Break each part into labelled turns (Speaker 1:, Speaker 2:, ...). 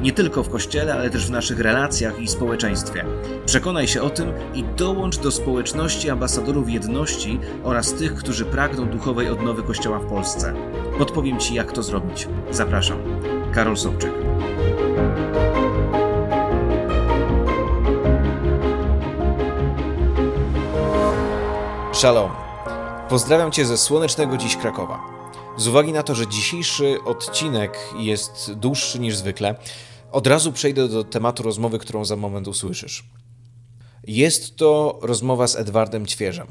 Speaker 1: Nie tylko w kościele, ale też w naszych relacjach i społeczeństwie. Przekonaj się o tym i dołącz do społeczności ambasadorów jedności oraz tych, którzy pragną duchowej odnowy Kościoła w Polsce. Podpowiem Ci, jak to zrobić. Zapraszam. Karol Sobczyk. Shalom. Pozdrawiam Cię ze słonecznego dziś Krakowa. Z uwagi na to, że dzisiejszy odcinek jest dłuższy niż zwykle, od razu przejdę do tematu rozmowy, którą za moment usłyszysz. Jest to rozmowa z Edwardem Ćwierzem,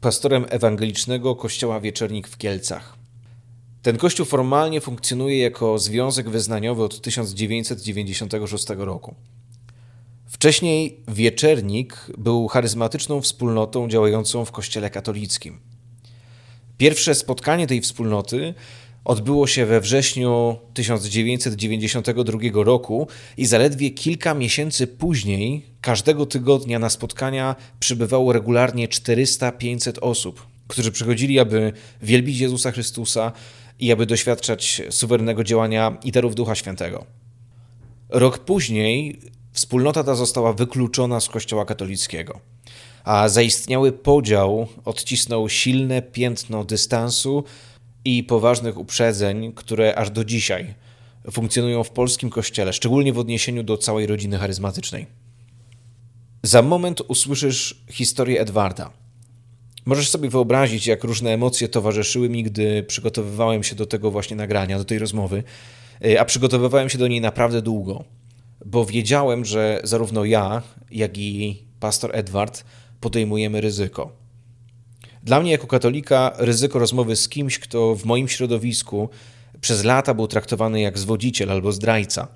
Speaker 1: pastorem ewangelicznego Kościoła Wieczernik w Kielcach. Ten kościół formalnie funkcjonuje jako związek wyznaniowy od 1996 roku. Wcześniej Wieczernik był charyzmatyczną wspólnotą działającą w Kościele katolickim. Pierwsze spotkanie tej wspólnoty odbyło się we wrześniu 1992 roku i zaledwie kilka miesięcy później każdego tygodnia na spotkania przybywało regularnie 400-500 osób, którzy przychodzili, aby wielbić Jezusa Chrystusa i aby doświadczać suwerennego działania i darów Ducha Świętego. Rok później wspólnota ta została wykluczona z Kościoła katolickiego a zaistniały podział odcisnął silne piętno dystansu i poważnych uprzedzeń, które aż do dzisiaj funkcjonują w polskim kościele, szczególnie w odniesieniu do całej rodziny charyzmatycznej. Za moment usłyszysz historię Edwarda. Możesz sobie wyobrazić, jak różne emocje towarzyszyły mi, gdy przygotowywałem się do tego właśnie nagrania, do tej rozmowy, a przygotowywałem się do niej naprawdę długo, bo wiedziałem, że zarówno ja, jak i pastor Edward podejmujemy ryzyko. Dla mnie, jako katolika, ryzyko rozmowy z kimś, kto w moim środowisku przez lata był traktowany jak zwodziciel albo zdrajca.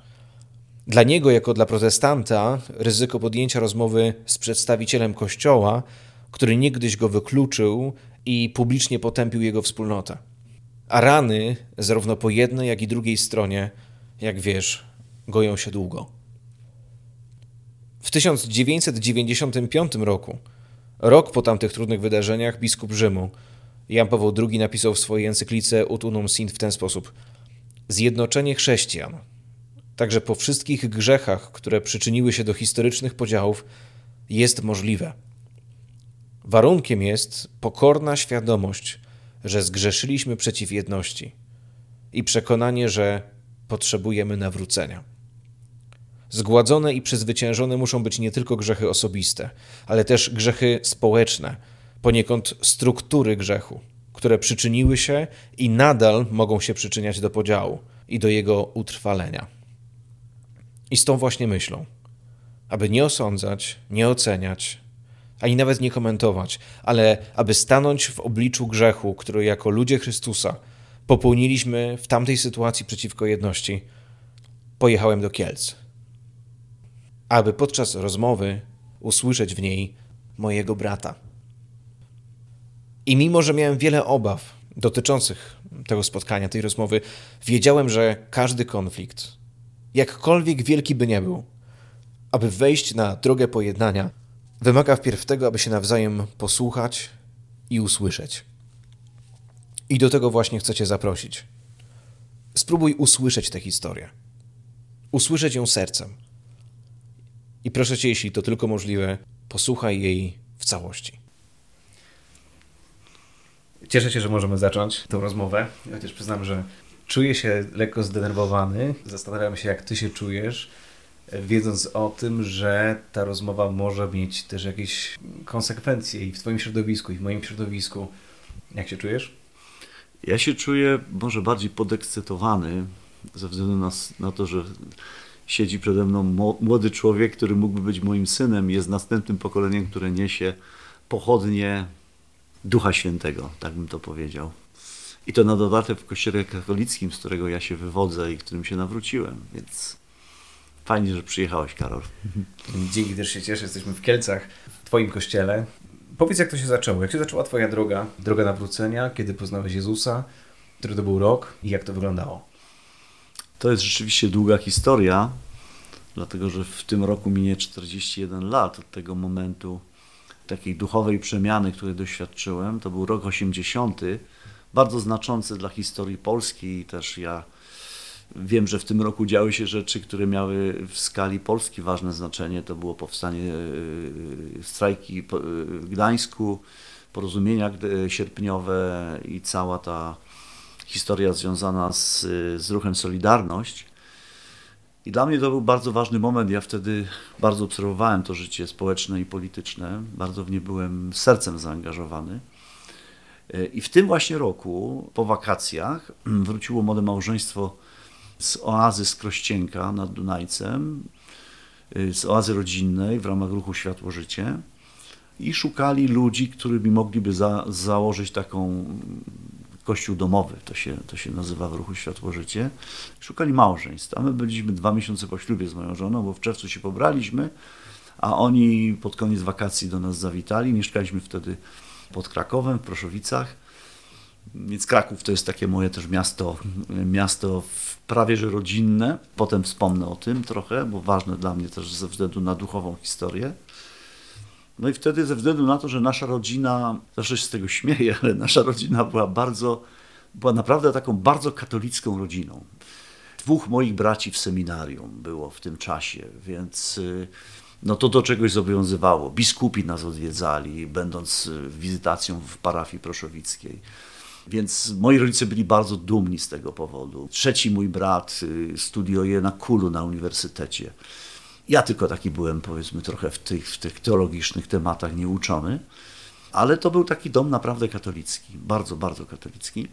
Speaker 1: Dla niego, jako dla protestanta, ryzyko podjęcia rozmowy z przedstawicielem kościoła, który niegdyś go wykluczył i publicznie potępił jego wspólnotę. A rany, zarówno po jednej, jak i drugiej stronie, jak wiesz, goją się długo. W 1995 roku Rok po tamtych trudnych wydarzeniach biskup Rzymu Jan Paweł II napisał w swojej encyklice Ut unum sint w ten sposób: Zjednoczenie chrześcijan, także po wszystkich grzechach, które przyczyniły się do historycznych podziałów, jest możliwe. Warunkiem jest pokorna świadomość, że zgrzeszyliśmy przeciw jedności i przekonanie, że potrzebujemy nawrócenia. Zgładzone i przezwyciężone muszą być nie tylko grzechy osobiste, ale też grzechy społeczne, poniekąd struktury grzechu, które przyczyniły się i nadal mogą się przyczyniać do podziału i do jego utrwalenia. I z tą właśnie myślą, aby nie osądzać, nie oceniać, ani nawet nie komentować, ale aby stanąć w obliczu grzechu, który jako ludzie Chrystusa popełniliśmy w tamtej sytuacji przeciwko jedności, pojechałem do Kielc aby podczas rozmowy usłyszeć w niej mojego brata. I mimo, że miałem wiele obaw dotyczących tego spotkania, tej rozmowy, wiedziałem, że każdy konflikt, jakkolwiek wielki by nie był, aby wejść na drogę pojednania, wymaga wpierw tego, aby się nawzajem posłuchać i usłyszeć. I do tego właśnie chcę Cię zaprosić. Spróbuj usłyszeć tę historię. Usłyszeć ją sercem i proszę cię, jeśli to tylko możliwe, posłuchaj jej w całości. Cieszę się, że możemy zacząć tę rozmowę, chociaż przyznam, że czuję się lekko zdenerwowany. Zastanawiam się, jak ty się czujesz, wiedząc o tym, że ta rozmowa może mieć też jakieś konsekwencje i w twoim środowisku, i w moim środowisku. Jak się czujesz?
Speaker 2: Ja się czuję może bardziej podekscytowany ze względu na, na to, że siedzi przede mną młody człowiek, który mógłby być moim synem, jest następnym pokoleniem, które niesie pochodnie Ducha Świętego, tak bym to powiedział. I to na dodatek w kościele katolickim, z którego ja się wywodzę i którym się nawróciłem, więc fajnie, że przyjechałeś, Karol.
Speaker 1: Dzięki, też się cieszę, jesteśmy w Kielcach, w Twoim kościele. Powiedz, jak to się zaczęło? Jak się zaczęła Twoja droga, droga nawrócenia? Kiedy poznałeś Jezusa? Który to był rok i jak to wyglądało?
Speaker 2: To jest rzeczywiście długa historia, dlatego że w tym roku minie 41 lat od tego momentu takiej duchowej przemiany, której doświadczyłem. To był rok 80, bardzo znaczący dla historii Polski i też ja wiem, że w tym roku działy się rzeczy, które miały w skali Polski ważne znaczenie. To było powstanie e, strajki w Gdańsku, porozumienia sierpniowe i cała ta historia związana z, z ruchem Solidarność. I dla mnie to był bardzo ważny moment. Ja wtedy bardzo obserwowałem to życie społeczne i polityczne. Bardzo w nie byłem sercem zaangażowany. I w tym właśnie roku, po wakacjach, wróciło młode małżeństwo z oazy z Krościenka nad Dunajcem, z oazy rodzinnej w ramach ruchu Światło Życie i szukali ludzi, którymi mogliby za, założyć taką kościół domowy, to się, to się nazywa w ruchu Światło Życie. Szukali małżeństw, a my byliśmy dwa miesiące po ślubie z moją żoną, bo w czerwcu się pobraliśmy, a oni pod koniec wakacji do nas zawitali. Mieszkaliśmy wtedy pod Krakowem, w Proszowicach. Więc Kraków to jest takie moje też miasto, miasto prawie że rodzinne. Potem wspomnę o tym trochę, bo ważne dla mnie też ze względu na duchową historię. No i wtedy ze względu na to, że nasza rodzina, zawsze się z tego śmieję, ale nasza rodzina była bardzo, była naprawdę taką bardzo katolicką rodziną. Dwóch moich braci w seminarium było w tym czasie, więc y, no to do czegoś zobowiązywało. Biskupi nas odwiedzali, będąc y, wizytacją w parafii proszowickiej. Więc moi rodzice byli bardzo dumni z tego powodu. Trzeci mój brat y, studiuje na Kulu na uniwersytecie. Ja tylko taki byłem, powiedzmy, trochę w tych, w tych teologicznych tematach nieuczony, ale to był taki dom naprawdę katolicki, bardzo, bardzo katolicki.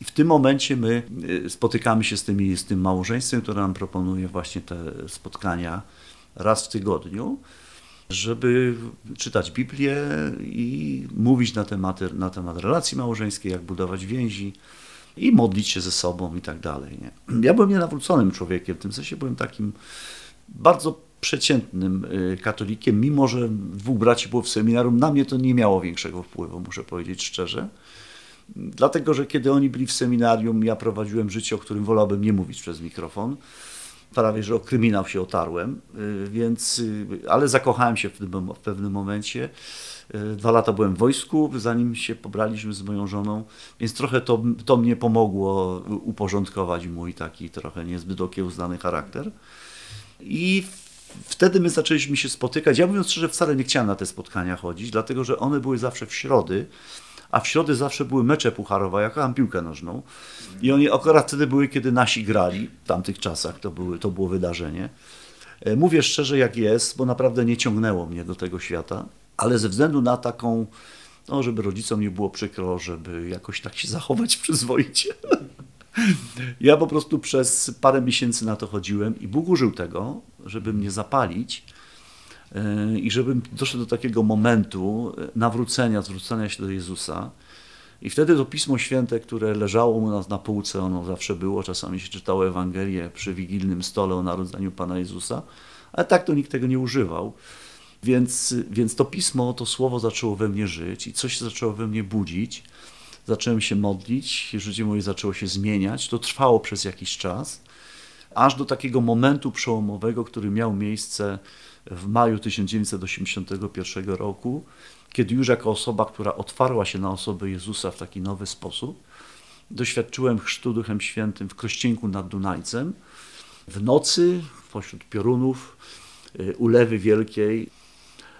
Speaker 2: I w tym momencie my y, spotykamy się z, tymi, z tym małżeństwem, które nam proponuje właśnie te spotkania raz w tygodniu, żeby czytać Biblię i mówić na temat, na temat relacji małżeńskiej, jak budować więzi i modlić się ze sobą i tak dalej. Nie? Ja byłem nienawróconym człowiekiem, w tym sensie byłem takim bardzo przeciętnym y, katolikiem, mimo że dwóch braci było w seminarium, na mnie to nie miało większego wpływu, muszę powiedzieć szczerze. Dlatego, że kiedy oni byli w seminarium, ja prowadziłem życie, o którym wolałbym nie mówić przez mikrofon. Prawie, że o kryminał się otarłem, y, więc, y, ale zakochałem się w, tym, w pewnym momencie. Dwa lata byłem w wojsku, zanim się pobraliśmy z moją żoną, więc trochę to, to mnie pomogło uporządkować mój taki trochę niezbyt okiełznany charakter. I wtedy my zaczęliśmy się spotykać. Ja mówiąc szczerze, wcale nie chciałem na te spotkania chodzić, dlatego że one były zawsze w środy, a w środy zawsze były mecze pucharowe. Ja kocham piłkę nożną. I oni akurat wtedy były, kiedy nasi grali, w tamtych czasach to, były, to było wydarzenie. E, mówię szczerze, jak jest, bo naprawdę nie ciągnęło mnie do tego świata, ale ze względu na taką, no, żeby rodzicom nie było przykro, żeby jakoś tak się zachować przyzwoicie. Ja po prostu przez parę miesięcy na to chodziłem i Bóg użył tego, żeby mnie zapalić e, i żebym doszedł do takiego momentu nawrócenia, zwrócenia się do Jezusa. I wtedy to Pismo Święte, które leżało u nas na półce, ono zawsze było, czasami się czytało Ewangelię przy wigilnym stole o narodzeniu Pana Jezusa, ale tak to nikt tego nie używał. Więc, więc to Pismo, to Słowo zaczęło we mnie żyć i coś zaczęło we mnie budzić zacząłem się modlić, życie moje zaczęło się zmieniać. To trwało przez jakiś czas, aż do takiego momentu przełomowego, który miał miejsce w maju 1981 roku, kiedy już jako osoba, która otwarła się na osobę Jezusa w taki nowy sposób, doświadczyłem chrztu Duchem Świętym w Krościenku nad Dunajcem. W nocy, pośród piorunów, y, ulewy wielkiej,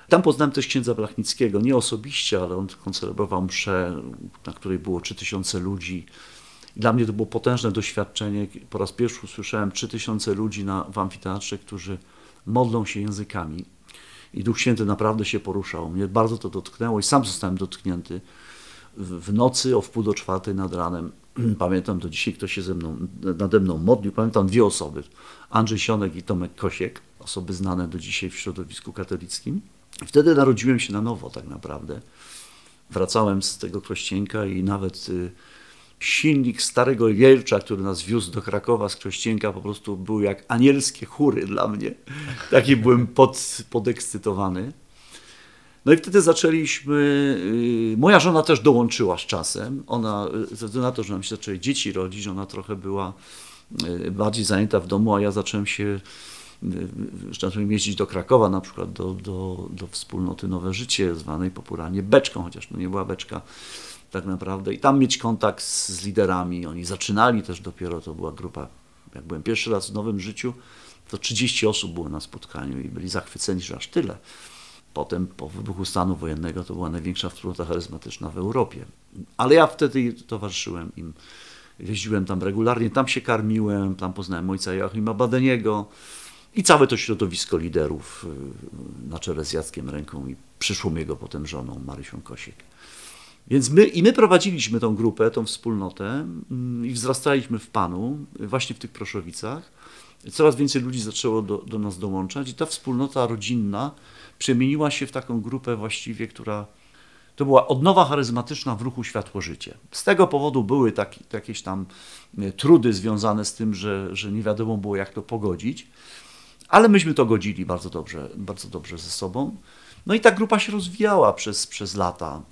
Speaker 2: tam poznałem też księdza Blachnickiego, nie osobiście, ale on koncelebrował mszę, na której było 3000 ludzi. Dla mnie to było potężne doświadczenie. Po raz pierwszy usłyszałem 3000 ludzi na, w amfiteatrze, którzy modlą się językami. I Duch Święty naprawdę się poruszał. Mnie bardzo to dotknęło i sam zostałem dotknięty. W, w nocy o wpół do czwartej nad ranem, pamiętam do dzisiaj, kto się ze mną, nade mną modlił, pamiętam dwie osoby, Andrzej Sionek i Tomek Kosiek, osoby znane do dzisiaj w środowisku katolickim. Wtedy narodziłem się na nowo tak naprawdę. Wracałem z tego Krościenka i nawet y, silnik starego Jelcza, który nas wiózł do Krakowa z Krościenka, po prostu był jak anielskie chóry dla mnie. Taki byłem pod, podekscytowany. No i wtedy zaczęliśmy. y, Moja żona też dołączyła z czasem. Ona, y, ze względu na to, że nam się zaczęły dzieci rodzić, ona trochę była bardziej zajęta w domu, a ja zacząłem się. Zacząłem jeździć do Krakowa, na przykład do, do, do wspólnoty Nowe Życie, zwanej popularnie beczką, chociaż to nie była beczka tak naprawdę. I tam mieć kontakt z, z liderami. Oni zaczynali też dopiero, to była grupa. Jak byłem pierwszy raz w Nowym Życiu, to 30 osób było na spotkaniu i byli zachwyceni, że aż tyle. Potem po wybuchu stanu wojennego to była największa wspólnota charyzmatyczna w Europie. Ale ja wtedy towarzyszyłem im. Jeździłem tam regularnie, tam się karmiłem, tam poznałem ojca Joachima Badeniego i całe to środowisko liderów y, na czele z Jackiem Ręką i przyszłą jego potem żoną Marysią Kosiek. Więc my, i my prowadziliśmy tą grupę, tą wspólnotę mm, i wzrastaliśmy w Panu, właśnie w tych Proszowicach. Coraz więcej ludzi zaczęło do, do nas dołączać i ta wspólnota rodzinna przemieniła się w taką grupę właściwie, która to była odnowa charyzmatyczna w ruchu Światło-Życie. Z tego powodu były taki, jakieś tam e, trudy związane z tym, że, że nie wiadomo było jak to pogodzić, ale myśmy to godzili bardzo dobrze, bardzo dobrze ze sobą. No i ta grupa się rozwijała przez, przez lata.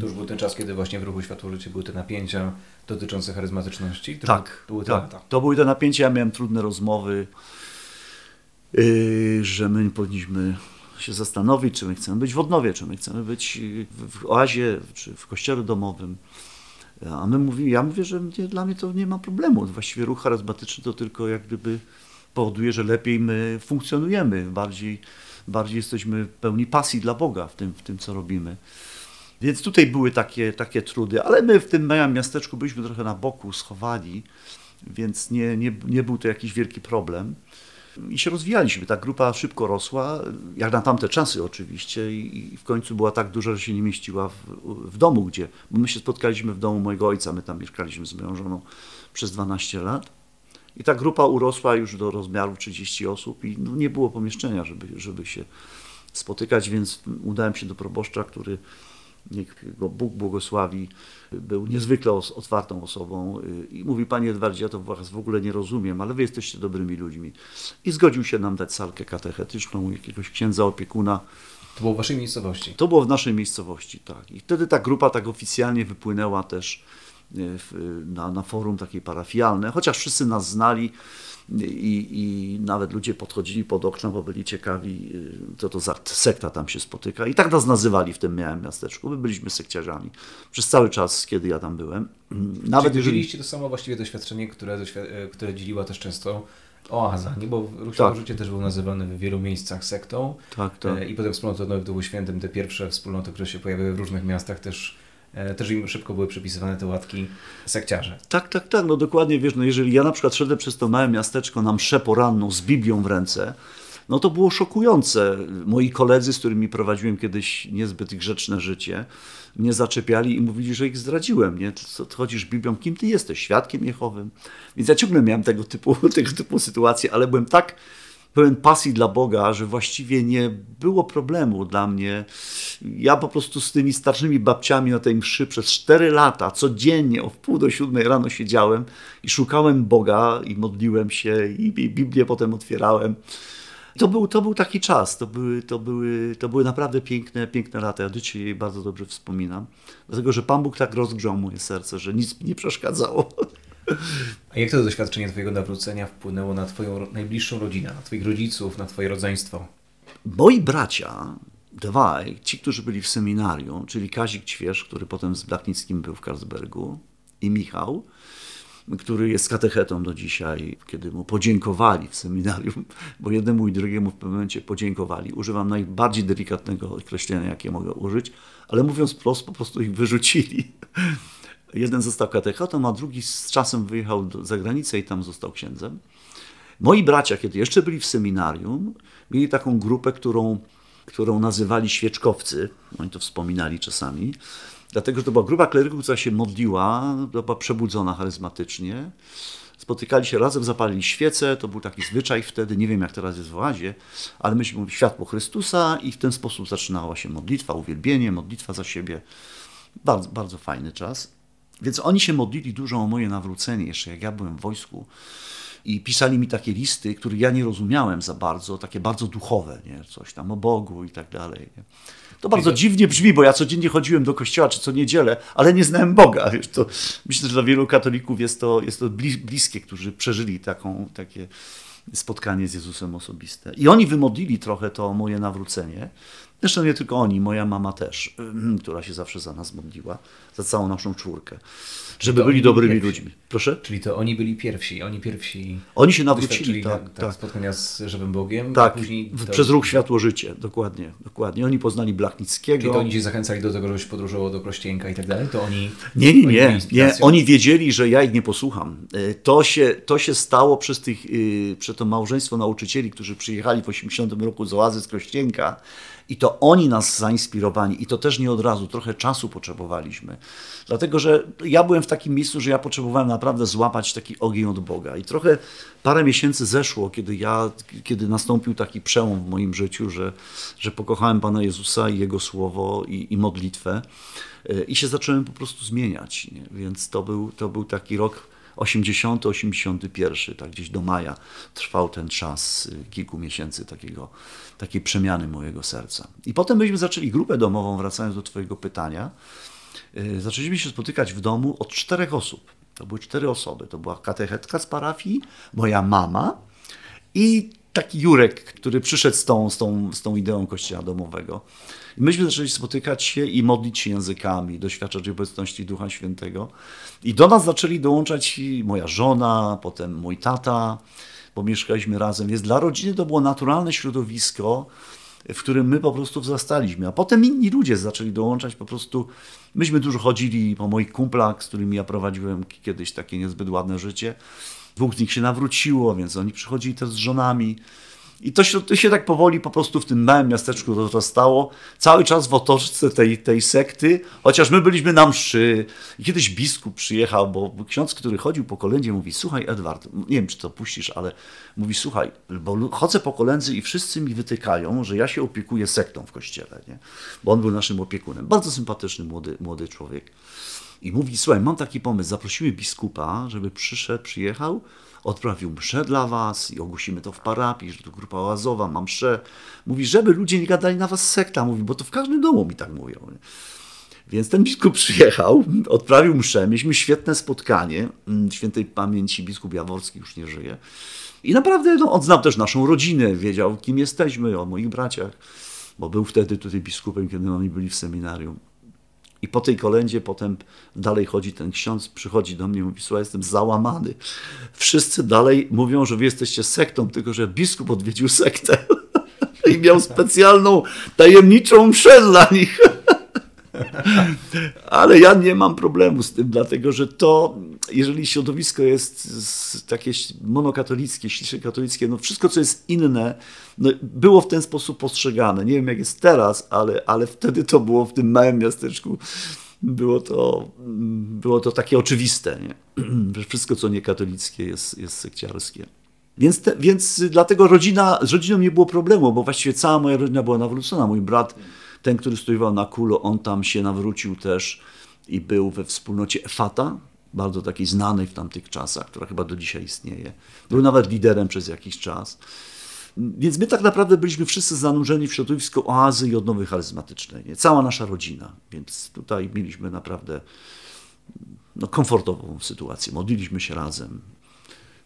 Speaker 1: To już był ten czas, kiedy właśnie w ruchu Światło Życie były te napięcia dotyczące charyzmatyczności? To
Speaker 2: Tak,
Speaker 1: były, te
Speaker 2: tak.
Speaker 1: lata.
Speaker 2: To były te napięcia, ja miałem trudne rozmowy, yy, że my powinniśmy się zastanowić, czy my chcemy być w odnowie, czy my chcemy być w, w oazie, czy w kościele domowym. A my mówi, ja mówię, że nie, dla mnie to nie ma problemu. Właściwie ruch charyzmatyczny to tylko jak gdyby powoduje, że lepiej my funkcjonujemy, bardziej, bardziej jesteśmy pełni pasji dla Boga w tym, w tym co robimy. Więc tutaj były takie, takie trudy, ale my w tym małym miasteczku byliśmy trochę na boku, schowani, więc nie, nie, nie był to jakiś wielki problem. I się rozwijaliśmy. Ta grupa szybko rosła, jak na tamte czasy oczywiście, i, w końcu była tak duża, że się nie mieściła w, w domu, gdzie. Bo my się spotkaliśmy w domu mojego ojca, my tam mieszkaliśmy z moją żoną przez 12 lat. I ta grupa urosła już do rozmiaru 30 osób i no, nie było pomieszczenia, żeby, żeby się spotykać, więc udałem się do proboszcza, który niech go Bóg błogosławi, był niezwykle os- otwartą osobą y, i mówi, panie Edwardzie, ja to was w ogóle nie rozumiem, ale wy jesteście dobrymi ludźmi. I zgodził się nam dać salkę katechetyczną, jakiegoś księdza opiekuna.
Speaker 1: To było w waszej miejscowości.
Speaker 2: To było w naszej miejscowości, tak. I wtedy ta grupa tak oficjalnie wypłynęła też w- na, na forum takie parafialne, chociaż wszyscy nas znali i, i nawet ludzie podchodzili pod okna, bo byli ciekawi, y, co to za sekta tam się spotyka. I tak nas nazywali w tym małym miasteczku. My byliśmy sekciarzami przez cały czas, kiedy ja tam byłem. Nawet
Speaker 1: Czyli
Speaker 2: jeżeli...
Speaker 1: to samo właściwie doświadczenie, które, e, które dzieliła też często oaza, nie? bo ruch
Speaker 2: Tak.
Speaker 1: Życie też był nazywany w wielu miejscach sektą
Speaker 2: Tak, tak.
Speaker 1: e, i potem wspólnoty odnowy w Duchu Świętym, te pierwsze wspólnoty, które się pojawiły w różnych miastach też, e, też im szybko były przypisywane te łatki sekciarze.
Speaker 2: Tak, tak, tak, no dokładnie, wiesz, no jeżeli ja na przykład szedłem przez to małe miasteczko na mszę poranną z Biblią w ręce, no to było szokujące. Moi koledzy, z którymi prowadziłem kiedyś niezbyt grzeczne życie, mnie zaczepiali i mówili, że ich zdradziłem, nie? Co, chodzisz Biblią, kim ty jesteś? Świadkiem Jehowym? Więc ja ciągle miałem tego typu, tego typu sytuacje, ale byłem tak pełen pasji dla Boga, że właściwie nie było problemu dla mnie. Ja po prostu z tymi starszymi babciami na tej mszy przez 4 lata, codziennie o wpół do siódmej rano siedziałem i szukałem Boga i modliłem się i, Biblię potem otwierałem. To był, to był taki czas, to były, to, były, to były naprawdę piękne, piękne lata. Ja do dzisiaj bardzo dobrze wspominam, dlatego że Pan Bóg tak rozgrzał moje serce, że nic mi nie przeszkadzało.
Speaker 1: A jak to doświadczenie Twojego nawrócenia wpłynęło na Twoją najbliższą rodzinę, na Twoich rodziców, na Twoje rodzeństwo?
Speaker 2: Moi bracia, dwaj, ci, którzy byli w seminarium, czyli Kazik Ćwierz, który potem z Blachnickim był w Karlsbergu i Michał, który jest katechetą do dzisiaj, kiedy mu podziękowali w seminarium, bo jednemu i drugiemu w pewnym momencie podziękowali. Używam najbardziej delikatnego określenia, jakie mogę użyć, ale mówiąc prosto, po prostu ich wyrzucili. Jeden został katechetą, a drugi z czasem wyjechał za granicę i tam został księdzem. Moi bracia, kiedy jeszcze byli w seminarium, mieli taką grupę, którą, którą nazywali świeczkowcy. Oni to wspominali czasami. Dlatego, że to była grupa kleryków, która się modliła, była przebudzona charyzmatycznie. Spotykali się razem, zapalili świece, to był taki zwyczaj wtedy, nie wiem jak teraz jest w oazie, ale myśmy mówili światło Chrystusa i w ten sposób zaczynała się modlitwa, uwielbienie, modlitwa za siebie. Bardzo, bardzo fajny czas. Więc oni się modlili dużo o moje nawrócenie, jeszcze jak ja byłem w wojsku. i pisali mi takie listy, których ja nie rozumiałem za bardzo, takie bardzo duchowe, nie? coś tam o Bogu i tak dalej. Nie? To bardzo dziwnie brzmi, bo ja codziennie chodziłem do kościoła czy co niedzielę, ale nie znałem Boga. Wiesz, to myślę, że dla wielu katolików jest to, jest to bliskie, którzy przeżyli taką, takie spotkanie z Jezusem osobiste. I oni wymodlili trochę to moje nawrócenie. Zresztą nie tylko oni, moja mama też, która się zawsze za nas modliła, za całą naszą czwórkę żeby byli dobrymi pierwsi. ludźmi. Proszę?
Speaker 1: Czyli to oni byli pierwsi, oni pierwsi.
Speaker 2: Oni się nawrócili,
Speaker 1: tak, tak, tak. spotkania z żywym Bogiem.
Speaker 2: Tak, później to... przez ruch Światło Życie, dokładnie, dokładnie. Oni poznali Blachnickiego.
Speaker 1: Czyli to oni się zachęcali do tego, żebyś podróżował do Krościenka i tak dalej? To oni...
Speaker 2: Nie, nie, nie. Oni, nie. oni wiedzieli, że ja ich nie posłucham. E, to się, to się stało przez, tych, y, przez to małżeństwo nauczycieli, którzy przyjechali w 80 roku z oazy z Krościenka i to oni nas zainspirowali, i to też nie od razu, trochę czasu potrzebowaliśmy. Dlatego, że ja byłem w takim miejscu, że ja potrzebowałem naprawdę złapać taki ogień od Boga. I trochę parę miesięcy zeszło, kiedy ja, kiedy nastąpił taki przełom w moim życiu, że, że pokochałem Pana Jezusa i Jego Słowo i, i modlitwę. E, I się zacząłem po prostu zmieniać. Nie? Więc to był, to był taki rok 80, 81, tak gdzieś do maja trwał ten czas y, kilku miesięcy takiego, takiej przemiany mojego serca. I potem myśmy zaczęli grupę domową, wracając do Twojego pytania. Y, zaczęliśmy się spotykać w domu od czterech osób. To były cztery osoby. To była katechetka z parafii, moja mama i taki Jurek, który przyszedł z tą, z tą, z tą ideą kościoła domowego. Myśmy zaczęli spotykać się i modlić się językami, doświadczać obecności Ducha Świętego. I do nas zaczęli dołączać moja żona, potem mój tata, bo mieszkaliśmy razem. Więc dla rodziny to było naturalne środowisko, w którym my po prostu wzrastaliśmy. A potem inni ludzie zaczęli dołączać po prostu. Myśmy dużo chodzili po moich kumplach, z którymi ja prowadziłem kiedyś takie niezbyt ładne życie. Dwóch z nich się nawróciło, więc oni przychodzili też z żonami. I to się, to się tak powoli po prostu w tym małym miasteczku rozrastało, cały czas w otoczce tej, tej sekty, chociaż my byliśmy na mszy. I kiedyś biskup przyjechał, bo ksiądz, który chodził po kolędzie, mówi, słuchaj Edward, nie wiem, czy to puścisz, ale mówi, słuchaj, bo chodzę po kolędzy i wszyscy mi wytykają, że ja się opiekuję sektą w kościele, nie? bo on był naszym opiekunem. Bardzo sympatyczny młody, młody człowiek. I mówi, słuchaj, mam taki pomysł, zaprosiły biskupa, żeby przyszedł, przyjechał, odprawił mszę dla was i ogłosimy to w parapii, że to grupa oazowa, mam mszę. Mówi, żeby ludzie nie gadali na was sekta, mówi, bo to w każdym domu mi tak mówią. Więc ten biskup przyjechał, odprawił mszę, mieliśmy świetne spotkanie, mm, świętej pamięci biskup Jaworski już nie żyje. I naprawdę no, on znał też naszą rodzinę, wiedział kim jesteśmy, o moich braciach, bo był wtedy tutaj biskupem, kiedy oni byli w seminarium. I po tej kolędzie potem dalej chodzi ten ksiądz, przychodzi do mnie i mówi, słuchaj, jestem załamany. Wszyscy dalej mówią, że wy jesteście sektą, tylko że biskup odwiedził sektę i miał specjalną, tajemniczą mszę dla nich. Ale ja nie mam problemu z tym, dlatego że to, jeżeli środowisko jest takie monokatolickie, ślicznie katolickie, no wszystko, co jest inne, no było w ten sposób postrzegane. Nie wiem, jak jest teraz, ale, ale wtedy to było w tym małym miasteczku. Było to, było to takie oczywiste, nie? że wszystko, co nie katolickie, jest, jest sekciarskie. Więc, te, więc dlatego rodzina, z rodziną nie było problemu, bo właściwie cała moja rodzina była nawrócona. Mój brat ten, który studiował na Kulo, on tam się nawrócił też i był we wspólnocie Efata, bardzo takiej znanej w tamtych czasach, która chyba do dzisiaj istnieje. Był nawet liderem przez jakiś czas. Więc my tak naprawdę byliśmy wszyscy zanurzeni w środowisko oazy i odnowy charyzmatycznej. Nie? Cała nasza rodzina. Więc tutaj mieliśmy naprawdę no, komfortową sytuację. Modliliśmy się razem.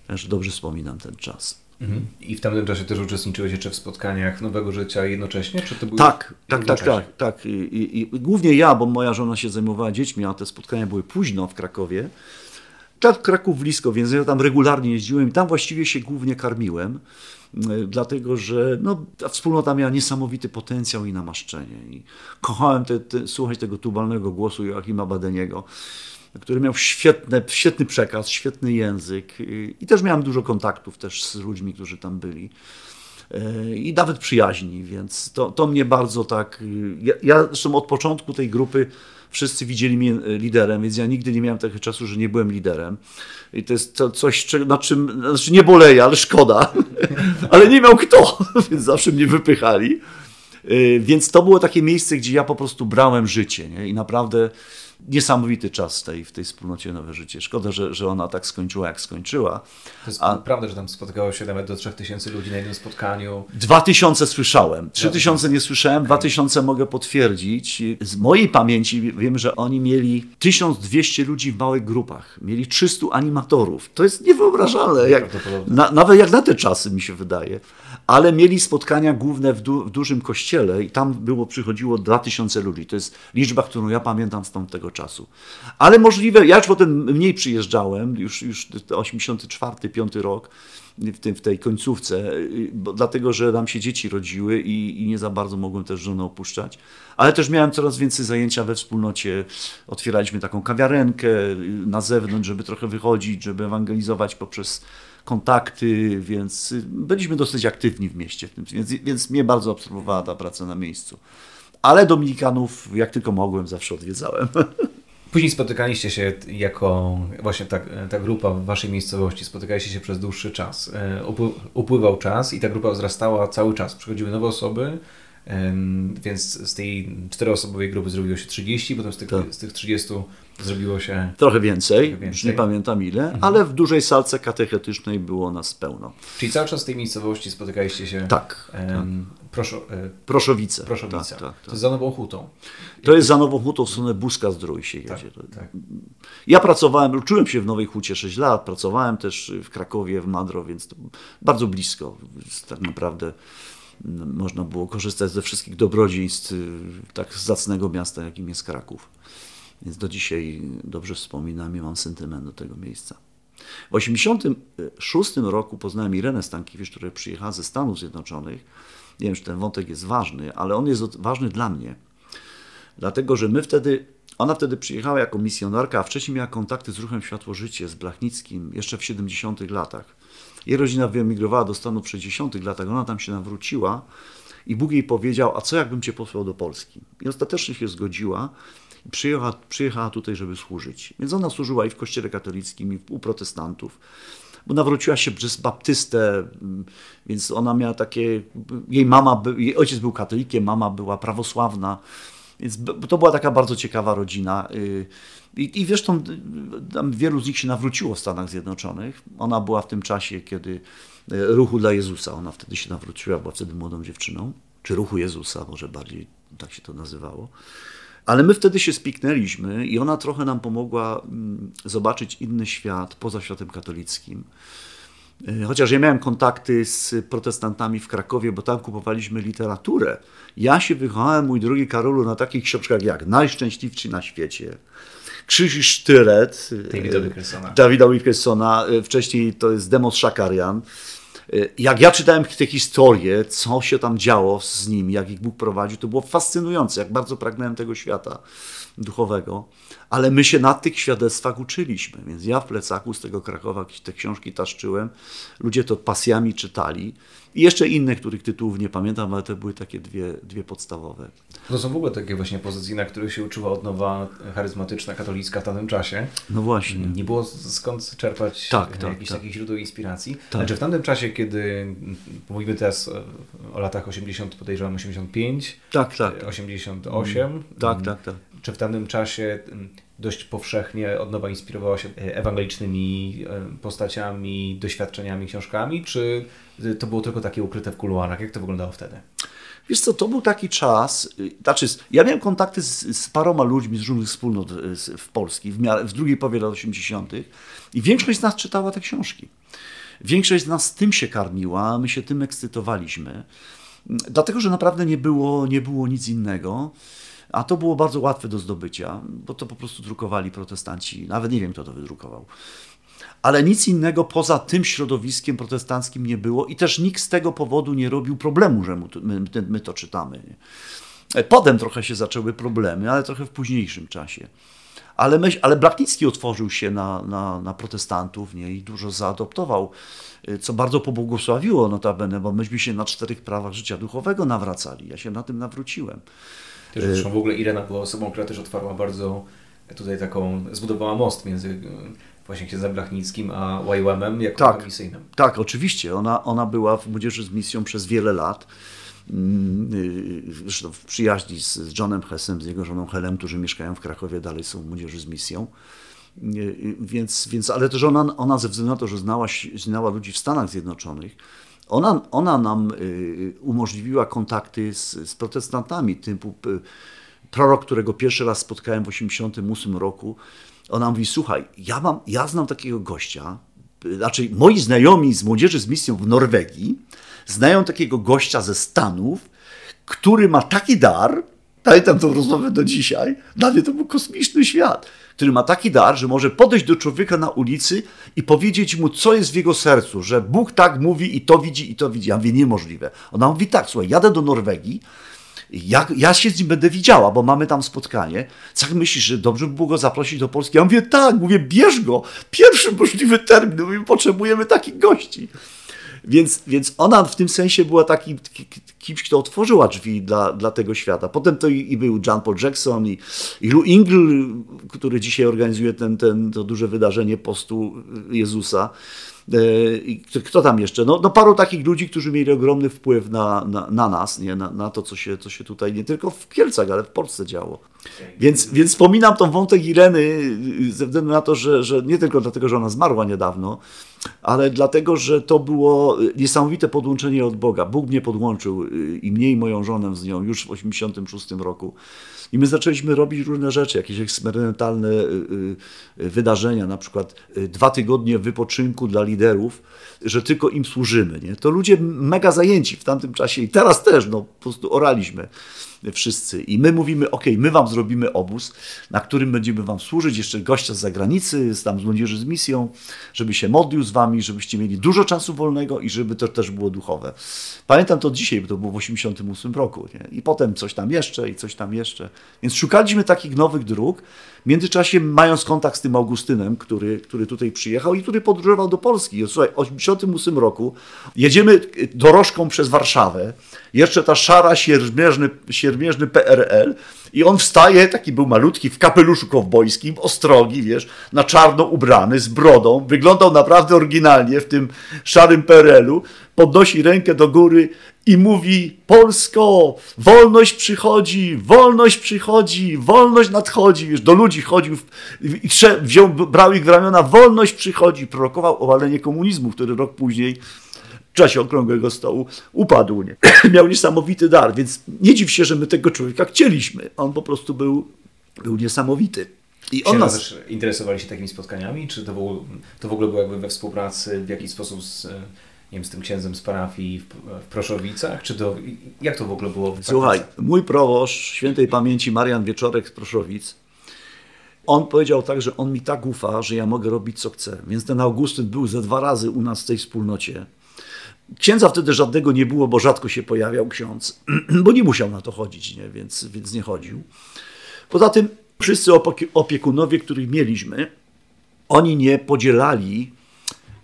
Speaker 2: Też dobrze wspominam ten czas.
Speaker 1: Mhm. I w tamtym czasie też uczestniczyłeś jeszcze w spotkaniach Nowego Życia jednocześnie? Czy to
Speaker 2: było tak, tak, tak, tak, tak. I, i, I, głównie ja, bo moja żona się zajmowała dziećmi, a te spotkania były późno w Krakowie. Tak, Kraków blisko, więc ja tam regularnie jeździłem i tam właściwie się głównie karmiłem, dlatego że no, ta wspólnota miała niesamowity potencjał i namaszczenie. I kochałem te, te, słuchać tego tubalnego głosu Joachima Badeniego który miał świetne, świetny przekaz, świetny język i też miałem dużo kontaktów też z ludźmi, którzy tam byli i nawet przyjaźni, więc to, to mnie bardzo tak. Ja, ja zresztą od początku tej grupy wszyscy widzieli mnie liderem, więc ja nigdy nie miałem takiego czasu, że nie byłem liderem. I to jest to coś, na czym znaczy nie boleję, ale szkoda. ale nie miał kto, więc zawsze mnie wypychali. Więc to było takie miejsce, gdzie ja po prostu brałem życie nie? i naprawdę niesamowity czas tej, w tej wspólnocie Nowe Życie. Szkoda, że, że ona tak skończyła, jak skończyła.
Speaker 1: To jest A... prawda, że tam spotkało się nawet do 3000 ludzi na jednym spotkaniu.
Speaker 2: 2000 słyszałem, 3000 nie słyszałem, 2000 mogę potwierdzić. Z mojej pamięci wiem, że oni mieli 1200 ludzi w małych grupach, mieli 300 animatorów. To jest niewyobrażalne, jak, na, nawet jak na te czasy mi się wydaje. Ale mieli spotkania główne w, du, w dużym kościele i tam było, przychodziło 2000 ludzi. To jest liczba, którą ja pamiętam z tamtego czasu. Ale możliwe, ja już potem mniej przyjeżdżałem, już, już 84, 5 rok, w, tym, w tej końcówce, bo, dlatego że nam się dzieci rodziły i, i nie za bardzo mogłem też żonę opuszczać. Ale też miałem coraz więcej zajęcia we wspólnocie. Otwieraliśmy taką kawiarenkę na zewnątrz, żeby trochę wychodzić, żeby ewangelizować poprzez kontakty, więc byliśmy dosyć aktywni w mieście, więc, więc mnie bardzo obserwowała ta praca na miejscu. Ale Dominikanów, jak tylko mogłem, zawsze odwiedzałem.
Speaker 1: Później spotykaliście się jako właśnie ta, ta grupa w waszej miejscowości, spotykaliście się przez dłuższy czas. E, upływał czas i ta grupa wzrastała cały czas. Przychodziły nowe osoby, więc z tej czteroosobowej grupy zrobiło się 30, potem z tych, tak. z tych 30 zrobiło się...
Speaker 2: Trochę więcej, trochę więcej. już nie pamiętam ile, mhm. ale w dużej salce katechetycznej było nas pełno.
Speaker 1: Czyli cały czas w tej miejscowości spotykaliście się...
Speaker 2: Tak. Um, tak.
Speaker 1: Proszo, e,
Speaker 2: Proszowice.
Speaker 1: Proszowice. Tak, tak, tak. To jest za Nową Hutą.
Speaker 2: To jest za Nową Hutą w stronę Buska Zdrój się tak, jedzie. Tak. Ja pracowałem, uczyłem się w Nowej Hucie 6 lat, pracowałem też w Krakowie, w Madro, więc bardzo blisko. Tak naprawdę można było korzystać ze wszystkich dobrodziejstw y, tak zacnego miasta, jakim jest Kraków. Więc do dzisiaj dobrze wspominam i mam sentyment do tego miejsca. W 1986 roku poznałem Irenę Stankiewicz, która przyjechała ze Stanów Zjednoczonych. Nie wiem, czy ten wątek jest ważny, ale on jest ważny dla mnie. Dlatego, że my wtedy, ona wtedy przyjechała jako misjonarka, a wcześniej miała kontakty z ruchem Światło Życie, z Blachnickim, jeszcze w 70 latach. Jej rodzina wyemigrowała do Stanów w 60 latach, ona tam się nawróciła i Bóg jej powiedział, a co jakbym cię posłał do Polski? I ostatecznie się zgodziła i przyjechała, przyjechała tutaj, żeby służyć. Więc ona służyła i w kościele katolickim, i u protestantów bo nawróciła się przez baptystę, więc ona miała takie, jej mama, jej ojciec był katolikiem, mama była prawosławna, więc to była taka bardzo ciekawa rodzina. Y, I, i zresztą tam wielu z nich się nawróciło w Stanach Zjednoczonych. Ona była w tym czasie, kiedy y, ruchu dla Jezusa, ona wtedy się nawróciła, była wtedy młodą dziewczyną, czy ruchu Jezusa, może bardziej tak się to nazywało. Ale my wtedy się spiknęliśmy i ona trochę nam pomogła mm, zobaczyć inny świat poza światem katolickim. E, chociaż ja miałem kontakty z protestantami w Krakowie, bo tam kupowaliśmy literaturę. Ja się wychowałem, mój drogi Karolu, na takich książkach jak Najszczęśliwszy na świecie, Krzyż i Sztylet
Speaker 1: Davida Wilkersona.
Speaker 2: Davida Wilkersona. E, wcześniej to jest Demos Szakarian. E, jak ja czytałem te historie, co się tam działo z nimi, jak ich Bóg prowadził, to było fascynujące, jak bardzo pragnąłem tego świata duchowego, ale my się na tych świadectwach uczyliśmy, więc ja w plecaku z tego Krakowa te książki taszczyłem, ludzie to pasjami czytali i jeszcze inne, których tytułów nie pamiętam, ale to były takie dwie, dwie podstawowe.
Speaker 1: To są w ogóle takie właśnie pozycje, na których się uczyła odnowa charyzmatyczna, katolicka w tamtym czasie.
Speaker 2: No właśnie.
Speaker 1: Nie było skąd czerpać
Speaker 2: tak, tak,
Speaker 1: jakichś
Speaker 2: tak.
Speaker 1: takich źródeł inspiracji. Tak. Znaczy w tamtym czasie, kiedy mówimy teraz o latach 80, podejrzewam 85,
Speaker 2: tak, tak.
Speaker 1: 88.
Speaker 2: Tak, tak, tak
Speaker 1: czy w tamtym czasie dość powszechnie od nowa inspirowała się e, ewangelicznymi e, postaciami, doświadczeniami, książkami, czy to było tylko takie ukryte w kuluarach? Jak to wyglądało wtedy?
Speaker 2: Wiesz co, to był taki czas, y, znaczy ja miałem kontakty z, z paroma ludźmi z różnych wspólnot y, w Polski w, w drugiej połowie lat 80. i większość z nas czytała te książki. Większość z nas tym się karmiła, my się tym ekscytowaliśmy, dlatego że naprawdę nie było, nie było nic innego. A to było bardzo łatwe do zdobycia, bo to po prostu drukowali protestanci. Nawet nie wiem, kto to wydrukował. Ale nic innego poza tym środowiskiem protestanckim nie było i też nikt z tego powodu nie robił problemu, że my, to czytamy. Potem trochę się zaczęły problemy, ale trochę w późniejszym czasie. Ale, myśl, ale Blachnicki otworzył się na, na, na protestantów nie? i dużo zaadoptował, co bardzo pobłogosławiło notabene, bo myśmy się na czterech prawach życia duchowego nawracali. Ja się na tym nawróciłem.
Speaker 1: Też zresztą w ogóle Irena była osobą, która też otwarła bardzo tutaj taką, zbudowała most między e, właśnie księdzem Blachnickim a YWAM-em jako
Speaker 2: tak,
Speaker 1: misyjnym.
Speaker 2: Tak, oczywiście. Ona, ona była w Młodzieży z Misją przez wiele lat. mm, zresztą w przyjaźni z Johnem Hessem, z jego żoną Helem, którzy mieszkają w Krakowie, dalej są młodzieży z misją. Więc, więc, ale też ona, ona ze względu na to, że znała, znała ludzi w Stanach Zjednoczonych, ona, ona nam umożliwiła kontakty z, z protestantami, typu prorok, którego pierwszy raz spotkałem w 1988 roku, ona mówi, słuchaj, ja, mam, ja znam takiego gościa, znaczy moi znajomi z młodzieży z misją w Norwegii znają takiego gościa ze Stanów, który ma taki dar, pamiętam tą rozmowę do dzisiaj, dla mnie to był kosmiczny świat, który ma taki dar, że może podejść do człowieka na ulicy i powiedzieć mu, co jest w jego sercu, że Bóg tak mówi i to widzi, i to widzi. Ja mówię, niemożliwe. Ona mówi tak, słuchaj, jadę do Norwegii, ja, ja się z nim będę widziała, bo mamy tam spotkanie. Co myślisz, że dobrze by było go zaprosić do Polski? Ja mówię, tak, mówię, bierz go. Pierwszy możliwy termin, mówię, potrzebujemy takich gości. Więc, więc ona w tym sensie była takim kimś, kto otworzyła drzwi dla, dla tego świata. Potem to i, i był John Paul Jackson i, i Lou Ingle, który dzisiaj organizuje ten, ten, to duże wydarzenie postu Jezusa. E, kto tam jeszcze? No, no paru takich ludzi, którzy mieli ogromny wpływ na, na, na nas, nie? Na, na, to, co się, co się tutaj nie tylko w Kielcach, ale w Polsce działo. Więc, więc wspominam tą wątek Ireny ze względu na to, że, że nie tylko dlatego, że ona zmarła niedawno, ale dlatego, że to było niesamowite podłączenie od Boga. Bóg mnie podłączył y, i mnie i moją żonę z nią już w 1986 roku. I my zaczęliśmy robić różne rzeczy, jakieś eksperymentalne y, y, wydarzenia, na przykład dwa tygodnie wypoczynku dla liderów, że tylko im służymy. Nie? To ludzie mega zajęci w tamtym czasie i teraz też, no po prostu oraliśmy wszyscy. I my mówimy, ok, my wam zrobimy obóz, na którym będziemy wam służyć, jeszcze gościa z zagranicy, tam z młodzieży z misją, żeby się modlił z wami, żebyście mieli dużo czasu wolnego i żeby to też było duchowe. Pamiętam to dzisiaj, bo to było w 88 roku. Nie? I potem coś tam jeszcze i coś tam jeszcze. Więc szukaliśmy takich nowych dróg. W międzyczasie mając kontakt z tym Augustynem, który, który tutaj przyjechał i który podróżował do Polski. Słuchaj, w 88 roku jedziemy dorożką przez Warszawę, jeszcze ta szara, siermierzny, siermierzny PRL i on wstaje, taki był malutki, w kapeluszu kowbojskim, ostrogi, wiesz, na czarno ubrany, z brodą, wyglądał naprawdę oryginalnie w tym szarym PRL-u, podnosi rękę do góry i mówi: Polsko, wolność przychodzi, wolność przychodzi, wolność nadchodzi. Wiesz, do ludzi chodził i wziął, brał ich w ramiona, wolność przychodzi. Prorokował obalenie komunizmu, który rok później w czasie okrągłego stołu upadł. Nie? Miał niesamowity dar, więc nie dziw się, że my tego człowieka chcieliśmy. On po prostu był, był niesamowity.
Speaker 1: I on nas... też interesowali się takimi spotkaniami? Czy to w, ogóle, to w ogóle było jakby we współpracy w jakiś sposób z, nie wiem, z tym księdzem z parafii w, Proszowicach? Czy to, jak to w ogóle było? W
Speaker 2: Słuchaj, mój proboszcz świętej pamięci Marian Wieczorek z Proszowic, on powiedział tak, że on mi tak ufa, że ja mogę robić co chcę. Więc ten Augustyn był ze dwa razy u nas w tej wspólnocie. Księdza wtedy żadnego nie było, bo rzadko się pojawiał ksiądz, bo nie musiał na to chodzić, nie? Więc, więc nie chodził. Poza tym wszyscy opiekunowie, których mieliśmy, oni nie podzielali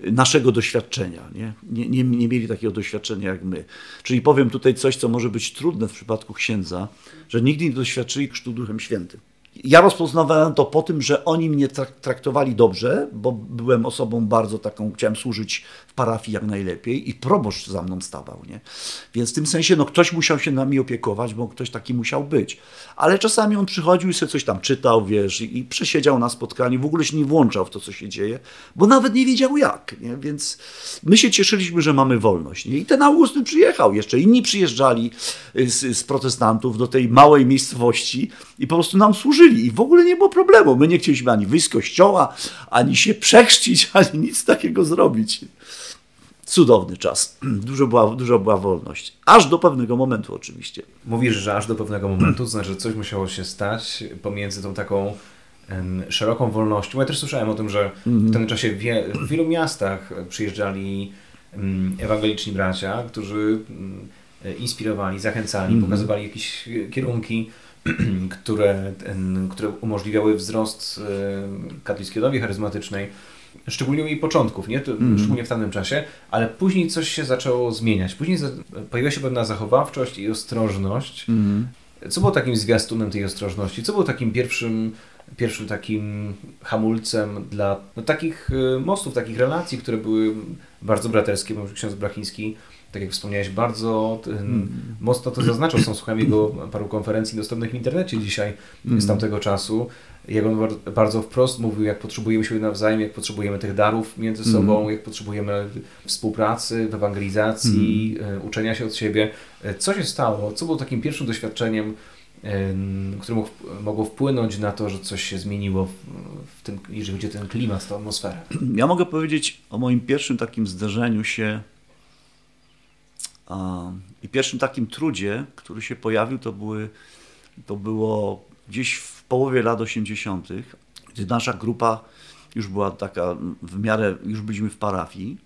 Speaker 2: naszego doświadczenia. Nie? Nie, nie, nie mieli takiego doświadczenia jak my. Czyli powiem tutaj coś, co może być trudne w przypadku księdza, że nigdy nie doświadczyli chrztu Duchem Świętym. Ja rozpoznawałem to po tym, że oni mnie traktowali dobrze, bo byłem osobą bardzo taką, chciałem służyć w parafii jak najlepiej i proboszcz za mną stawał, nie? Więc w tym sensie, no ktoś musiał się nami opiekować, bo ktoś taki musiał być. Ale czasami on przychodził i sobie coś tam czytał, wiesz, i, przesiedział na spotkaniu, w ogóle się nie włączał w to, co się dzieje, bo nawet nie wiedział jak, nie? Więc my się cieszyliśmy, że mamy wolność, nie? I ten Augustyn przyjechał, jeszcze inni przyjeżdżali z, z protestantów do tej małej miejscowości i po prostu nam służyli i w ogóle nie było problemu. My nie chcieliśmy ani wyjść z kościoła, ani się przechrzcić, ani nic takiego zrobić. Cudowny czas. Dużo była, dużo była wolność. Aż do pewnego momentu oczywiście.
Speaker 1: Mówisz, że aż do pewnego momentu, to znaczy, że coś musiało się stać pomiędzy tą taką szeroką wolnością. Ja też słyszałem o tym, że w tym mhm. czasie w wielu miastach przyjeżdżali ewangeliczni bracia, którzy inspirowali, zachęcali, mm pokazywali jakieś kierunki które, które umożliwiały wzrost katolickiej dowie charyzmatycznej, szczególnie u jej początków, nie? To, mm. szczególnie w tamtym czasie, ale później coś się zaczęło zmieniać. Później pojawiła się pewna zachowawczość i ostrożność. Mm. Co było takim zwiastunem tej ostrożności? Co było takim pierwszym, pierwszym takim hamulcem dla no, takich e, mostów, takich relacji, które były bardzo braterskie, bo ksiądz Brachiński tak jak wspomniałeś, bardzo mm. mocno to zaznaczał. Są słuchami jego paru konferencji dostępnych w internecie dzisiaj mm. z tamtego czasu. Jak on bardzo wprost mówił, jak potrzebujemy siebie nawzajem, jak potrzebujemy tych darów między sobą, mm. jak potrzebujemy współpracy, w ewangelizacji, mm. uczenia się od siebie. E, co się stało? Co było takim pierwszym doświadczeniem, które mogło wpłynąć na to, że coś się zmieniło w tym, jeżeli chodzi o ten klimat, tę atmosferę?
Speaker 2: Ja mogę powiedzieć o moim pierwszym takim zderzeniu się i pierwszym takim trudzie, który się pojawił, to, były, to było gdzieś w połowie lat 80., gdy nasza grupa już była taka w miarę, już byliśmy w parafii,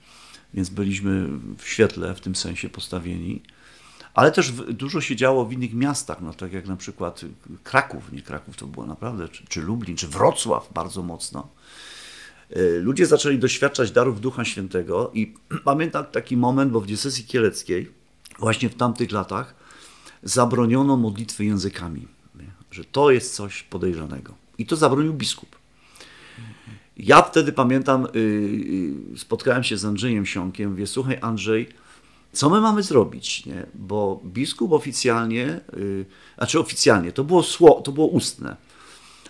Speaker 2: więc byliśmy w świetle w tym sensie postawieni. Ale też dużo się działo w innych miastach, no tak jak na przykład Kraków, nie Kraków to było naprawdę, czy, czy Lublin, czy Wrocław bardzo mocno. E, ludzie zaczęli doświadczać darów Ducha Świętego i pamiętam taki moment, bo w diecezji kieleckiej właśnie w tamtych latach zabroniono modlitwy językami, że to jest coś podejrzanego. I to zabronił biskup. Ja wtedy pamiętam, y, y, spotkałem się z Andrzejem Siąkiem, mówię, słuchaj Andrzej, co my mamy zrobić? Nie? Bo biskup oficjalnie, yy, znaczy oficjalnie, to było, sło, to było ustne,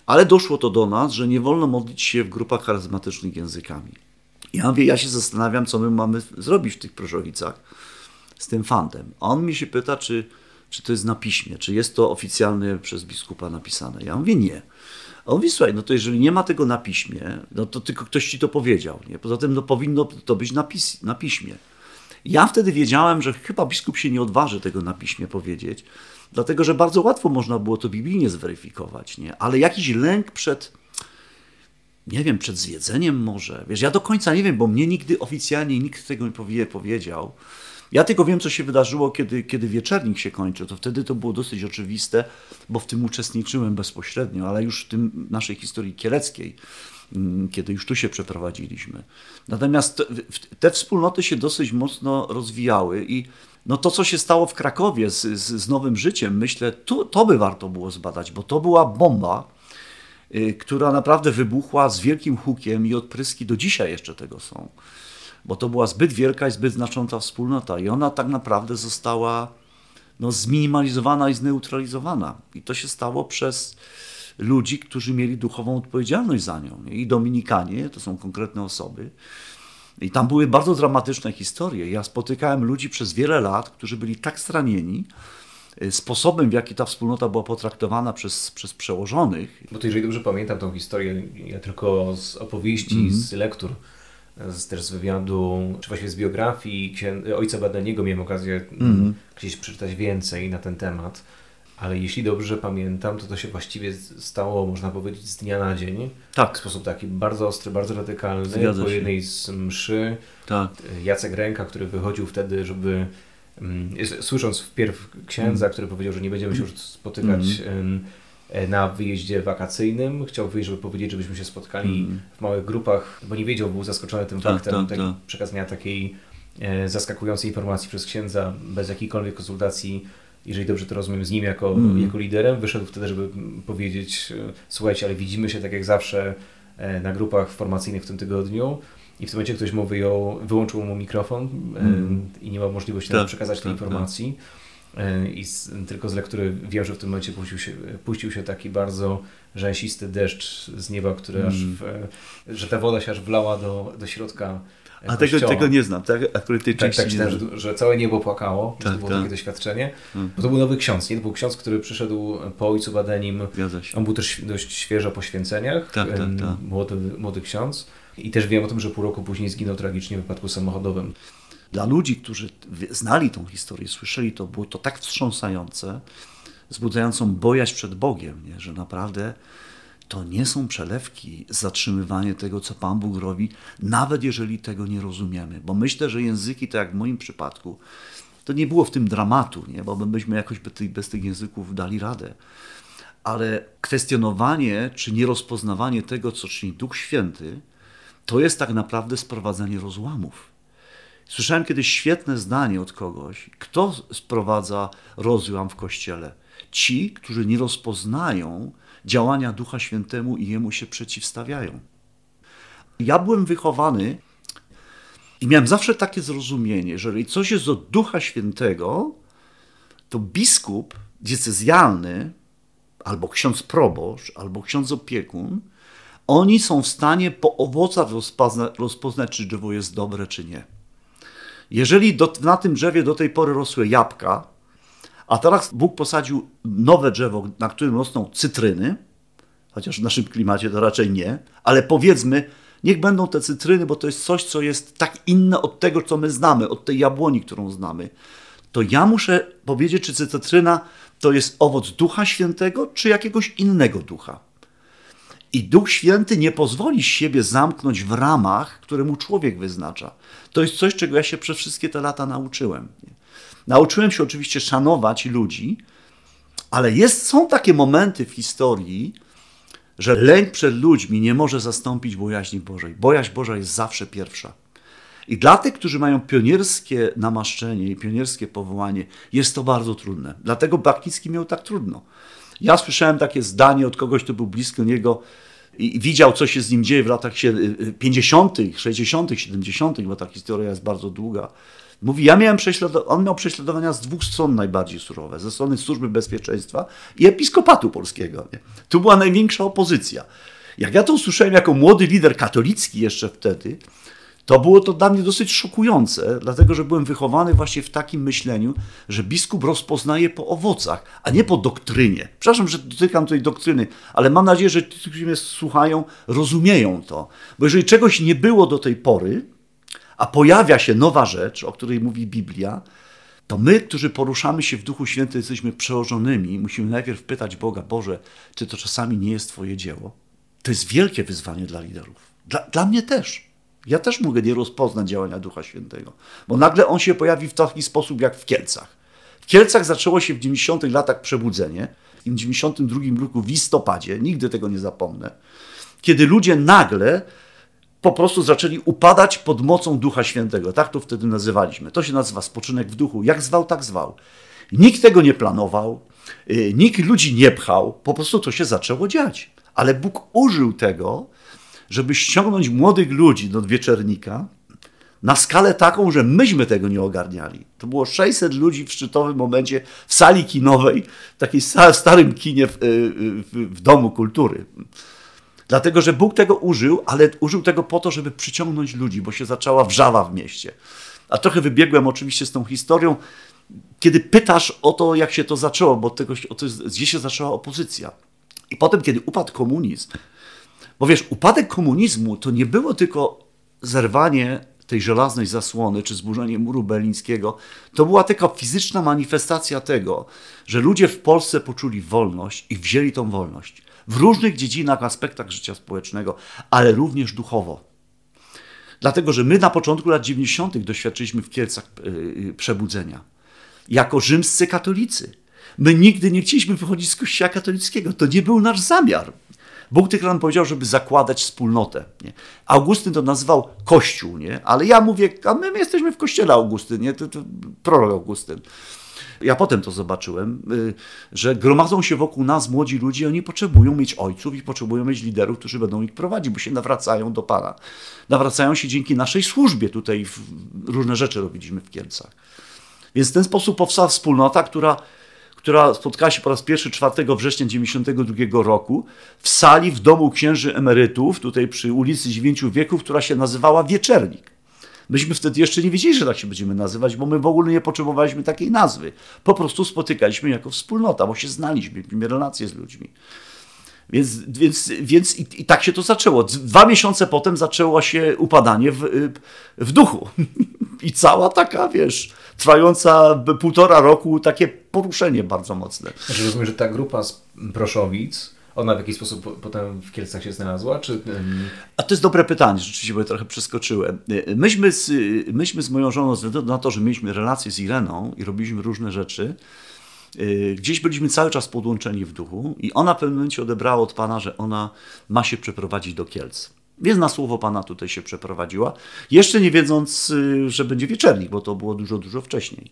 Speaker 2: ale doszło to do nas, że nie wolno modlić się w grupach charyzmatycznych językami. Ja mówię, ja się zastanawiam, co my mamy zrobić w tych proszowicach z tym fantem. A on mi się pyta, czy, czy to jest na piśmie, czy jest to oficjalnie przez biskupa napisane. Ja mówię, nie. A on mówi, słuchaj, no to jeżeli nie ma tego na piśmie, no to tylko ktoś ci to powiedział. Nie? Poza tym no, powinno to być na, pis na piśmie. Ja wtedy wiedziałem, że chyba biskup się nie odważy tego na piśmie powiedzieć, dlatego że bardzo łatwo można było to biblijnie zweryfikować, nie? ale jakiś lęk przed, nie wiem, przed zjedzeniem może. Wiesz, ja do końca nie wiem, bo mnie nigdy oficjalnie nikt tego nie powiedział. Ja tylko wiem, co się wydarzyło, kiedy, kiedy wieczernik się kończył. To wtedy to było dosyć oczywiste, bo w tym uczestniczyłem bezpośrednio, ale już w tym naszej historii kieleckiej Mm, kiedy już tu się przeprowadziliśmy. Natomiast te wspólnoty się dosyć mocno rozwijały i no to, co się stało w Krakowie z, z, z Nowym Życiem, myślę, to, by warto było zbadać, bo to była bomba, y, która naprawdę wybuchła z wielkim hukiem i odpryski do dzisiaj jeszcze tego są. Bo to była zbyt wielka i zbyt znacząca wspólnota i ona tak naprawdę została no, zminimalizowana i zneutralizowana. I to się stało przez ludzi, którzy mieli duchową odpowiedzialność za nią. I Dominikanie to są konkretne osoby. I tam były bardzo dramatyczne historie. Ja spotykałem ludzi przez wiele lat, którzy byli tak stranieni, y, sposobem, w jaki ta wspólnota była potraktowana przez, przez przełożonych.
Speaker 1: Bo to jeżeli dobrze pamiętam tą historię, ja tylko z opowieści, mm -hmm. z lektur, z, też z wywiadu, czy właściwie z biografii ojca Badaniego miałem okazję mm -hmm. gdzieś przeczytać więcej na ten temat ale jeśli dobrze pamiętam, to to się właściwie stało, można powiedzieć, z dnia na dzień. Tak. W sposób taki bardzo ostry, bardzo radykalny. Zgadza po jednej z mszy tak. Jacek Ręka, który wychodził wtedy, żeby mm, słysząc wpierw księdza, mm. który powiedział, że nie będziemy się już spotykać mm. Na wyjeździe wakacyjnym, chciał wyjść, żeby powiedzieć, żebyśmy się spotkali mm. w małych grupach, bo nie wiedział, był zaskoczony tym tak, faktem tak, tak. przekazania takiej e, zaskakującej informacji przez księdza bez jakiejkolwiek konsultacji jeżeli dobrze to rozumiem, z nim jako, mm. jako liderem, wyszedł wtedy, żeby powiedzieć, e, słuchajcie, ale widzimy się tak jak zawsze e, na grupach formacyjnych w tym tygodniu i w tym momencie ktoś mu wyjął, wyłączył mu mikrofon mm. i nie ma możliwości tak, przekazać tej tak, informacji. Tak. I z, tylko z lektury wiem, że w tym momencie puścił się, puścił się taki bardzo rzęsisty deszcz z nieba, który mm. aż w, że ta woda się aż wlała do, do środka
Speaker 2: a tego, tego nie znam, tak?
Speaker 1: Akurat tej tak, tak, czytałem, że, że całe niebo płakało, tak, to było tak. takie doświadczenie. Hmm. Bo to był nowy ksiądz, nie? To był ksiądz, który przyszedł po ojcu Badenim. On był też dość świeżo po święceniach, tak, tak, tak. Młody, młody ksiądz. I też wiem o tym, że pół roku później zginął tragicznie w wypadku samochodowym.
Speaker 2: Dla ludzi, którzy znali tą historię, słyszeli to, było to tak wstrząsające, wzbudzającą bojaźń przed Bogiem, nie? że naprawdę to nie są przelewki, zatrzymywanie tego, co Pan Bóg robi, nawet jeżeli tego nie rozumiemy. Bo myślę, że języki, tak jak w moim przypadku, to nie było w tym dramatu, nie? bo my byśmy jakoś bez tych języków dali radę. Ale kwestionowanie czy nierozpoznawanie tego, co czyni Duch Święty, to jest tak naprawdę sprowadzanie rozłamów. Słyszałem kiedyś świetne zdanie od kogoś, kto sprowadza rozłam w kościele. Ci, którzy nie rozpoznają, działania Ducha Świętemu i Jemu się przeciwstawiają. Ja byłem wychowany I miałem zawsze takie zrozumienie, że jeżeli coś jest od Ducha Świętego, to biskup diecezjalny, albo ksiądz proboszcz, albo ksiądz opiekun, oni są w stanie po owocach rozpozna, rozpoznać, czy drzewo jest dobre, czy nie. Jeżeli do, na tym drzewie do tej pory rosły jabłka, a teraz Bóg posadził nowe drzewo, na którym rosną cytryny, chociaż w naszym klimacie to raczej nie, ale powiedzmy, niech będą te cytryny, bo to jest coś, co jest tak inne od tego, co my znamy, od tej jabłoni, którą znamy. To ja muszę powiedzieć, czy cytryna to jest owoc Ducha Świętego, czy jakiegoś innego ducha. I Duch Święty nie pozwoli siebie zamknąć w ramach, które mu człowiek wyznacza. To jest coś, czego ja się przez wszystkie te lata nauczyłem. Nauczyłem się oczywiście szanować ludzi, ale jest, są takie momenty w historii, że lęk przed ludźmi nie może zastąpić bojaźni Bożej. Bojaźń Boża jest zawsze pierwsza. I dla tych, którzy mają pionierskie namaszczenie i pionierskie powołanie, jest to bardzo trudne. Dlatego Baknicki miał tak trudno. Ja słyszałem takie zdanie od kogoś, kto był blisko niego i widział, co się z nim dzieje w latach 50., 60., 70., bo ta historia jest bardzo długa. Mówi, ja miałem prześladowania, on miał prześladowania z dwóch stron najbardziej surowe, ze strony Służby Bezpieczeństwa i Episkopatu Polskiego. Nie? Tu była największa opozycja. Jak ja to usłyszałem jako młody lider katolicki jeszcze wtedy, to było to dla mnie dosyć szokujące, dlatego że byłem wychowany właśnie w takim myśleniu, że biskup rozpoznaje po owocach, a nie po doktrynie. Przepraszam, że dotykam tej doktryny, ale mam nadzieję, że ci, którzy mnie słuchają, rozumieją to. Bo jeżeli czegoś nie było do tej pory, a pojawia się nowa rzecz, o której mówi Biblia, to my, którzy poruszamy się w Duchu Świętym, jesteśmy przełożonymi. Musimy najpierw pytać Boga, Boże, czy to czasami nie jest Twoje dzieło? To jest wielkie wyzwanie dla liderów. Dla, dla mnie też. Ja też mogę nie rozpoznać działania Ducha Świętego, bo nagle on się pojawi w taki sposób jak w Kielcach. W Kielcach zaczęło się w 90 latach przebudzenie, w 92 roku w listopadzie, nigdy tego nie zapomnę, kiedy ludzie nagle po prostu zaczęli upadać pod mocą Ducha Świętego. Tak to wtedy nazywaliśmy. To się nazywa spoczynek w duchu. Jak zwał, tak zwał. Nikt tego nie planował, y, nikt ludzi nie pchał, po prostu to się zaczęło dziać. Ale Bóg użył tego, żeby ściągnąć młodych ludzi do wieczernika na skalę taką, że myśmy tego nie ogarniali. To było 600 ludzi w szczytowym momencie w sali kinowej, w takim starym kinie w, y, w, w Domu Kultury. Dlatego, że Bóg tego użył, ale użył tego po to, żeby przyciągnąć ludzi, bo się zaczęła wrzawa w mieście. A trochę wybiegłem oczywiście z tą historią, kiedy pytasz o to, jak się to zaczęło, bo tego, o to, gdzie się zaczęła opozycja. I potem, kiedy upadł komunizm, bo wiesz, upadek komunizmu to nie było tylko zerwanie tej żelaznej zasłony, czy zburzenie muru berlińskiego, to była taka fizyczna manifestacja tego, że ludzie w Polsce poczuli wolność i wzięli tą wolność w różnych dziedzinach, aspektach życia społecznego, ale również duchowo. Dlatego, że my na początku lat 90. doświadczyliśmy w Kielcach y, y, przebudzenia. Jako rzymscy katolicy. My nigdy nie chcieliśmy wychodzić z kościoła katolickiego. To nie był nasz zamiar. Bóg tylko nam powiedział, żeby zakładać wspólnotę. Nie? Augustyn to nazywał Kościół, nie? ale ja mówię, a my, my jesteśmy w kościele Augustyn, nie? To, to prorok Augustyn. Ja potem to zobaczyłem, y, że gromadzą się wokół nas młodzi ludzie, oni potrzebują mieć ojców i potrzebują mieć liderów, którzy będą ich prowadzić, bo się nawracają do Pana. Nawracają się dzięki naszej służbie. Tutaj różne rzeczy robiliśmy w Kielcach. Więc w ten sposób powstała wspólnota, która która spotkała się po raz pierwszy 4 września 1992 roku w sali w domu księży emerytów, tutaj przy ulicy Dziewięciu Wieków, która się nazywała Wieczernik. Myśmy wtedy jeszcze nie wiedzieli, że tak się będziemy nazywać, bo my w ogóle nie potrzebowaliśmy takiej nazwy. Po prostu spotykaliśmy jako wspólnota, bo się znaliśmy, mieliśmy relacje z ludźmi. Więc, więc, więc i, i, tak się to zaczęło. Dwa miesiące potem zaczęło się upadanie w, w duchu. I cała taka, wiesz, trwająca półtora roku, takie poruszenie bardzo mocne.
Speaker 1: Znaczy rozumiem, że ta grupa z Proszowic, ona w jakiś sposób potem w Kielcach się znalazła? Czy...
Speaker 2: A to jest dobre pytanie, rzeczywiście, bo ja trochę przeskoczyłem. Myśmy z, myśmy z moją żoną, ze względu na to, że mieliśmy relacje z Ireną i robiliśmy różne rzeczy, gdzieś byliśmy cały czas podłączeni w duchu i ona w pewnym momencie odebrała od Pana, że ona ma się przeprowadzić do Kielc. Więc na słowo Pana tutaj się przeprowadziła, jeszcze nie wiedząc, y, że będzie wieczernik, bo to było dużo, dużo wcześniej.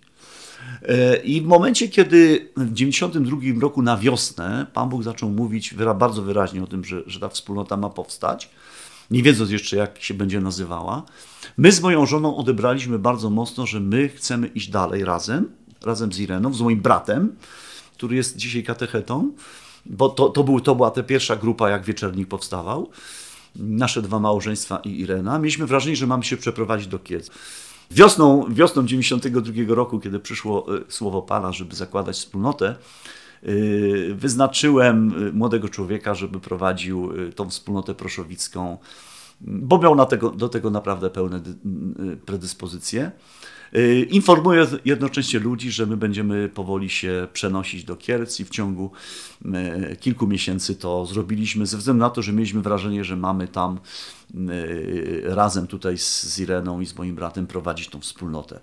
Speaker 2: E, I w momencie, kiedy w 1992 roku na wiosnę Pan Bóg zaczął mówić bardzo wyraźnie o tym, że, że ta wspólnota ma powstać, nie wiedząc jeszcze, jak się będzie nazywała. My z moją żoną odebraliśmy bardzo mocno, że my chcemy iść dalej razem, razem z Ireną, z moim bratem, który jest dzisiaj katechetą, bo to, to, był, to była ta pierwsza grupa, jak wieczernik powstawał. Nasze dwa małżeństwa i Irena. Mieliśmy wrażenie, że mamy się przeprowadzić do Kiec. Wiosną, wiosną 92 roku, kiedy przyszło e, słowo Pana, żeby zakładać wspólnotę, e, wyznaczyłem e, młodego człowieka, żeby prowadził tą wspólnotę proszowicką, bo miał na tego, do tego naprawdę pełne predyspozycje. Y, informuję jednocześnie ludzi, że my będziemy powoli się przenosić do Kielc i w ciągu y, kilku miesięcy to zrobiliśmy, ze względu na to, że mieliśmy wrażenie, że mamy tam y, razem tutaj z Ireną i z moim bratem prowadzić tą wspólnotę.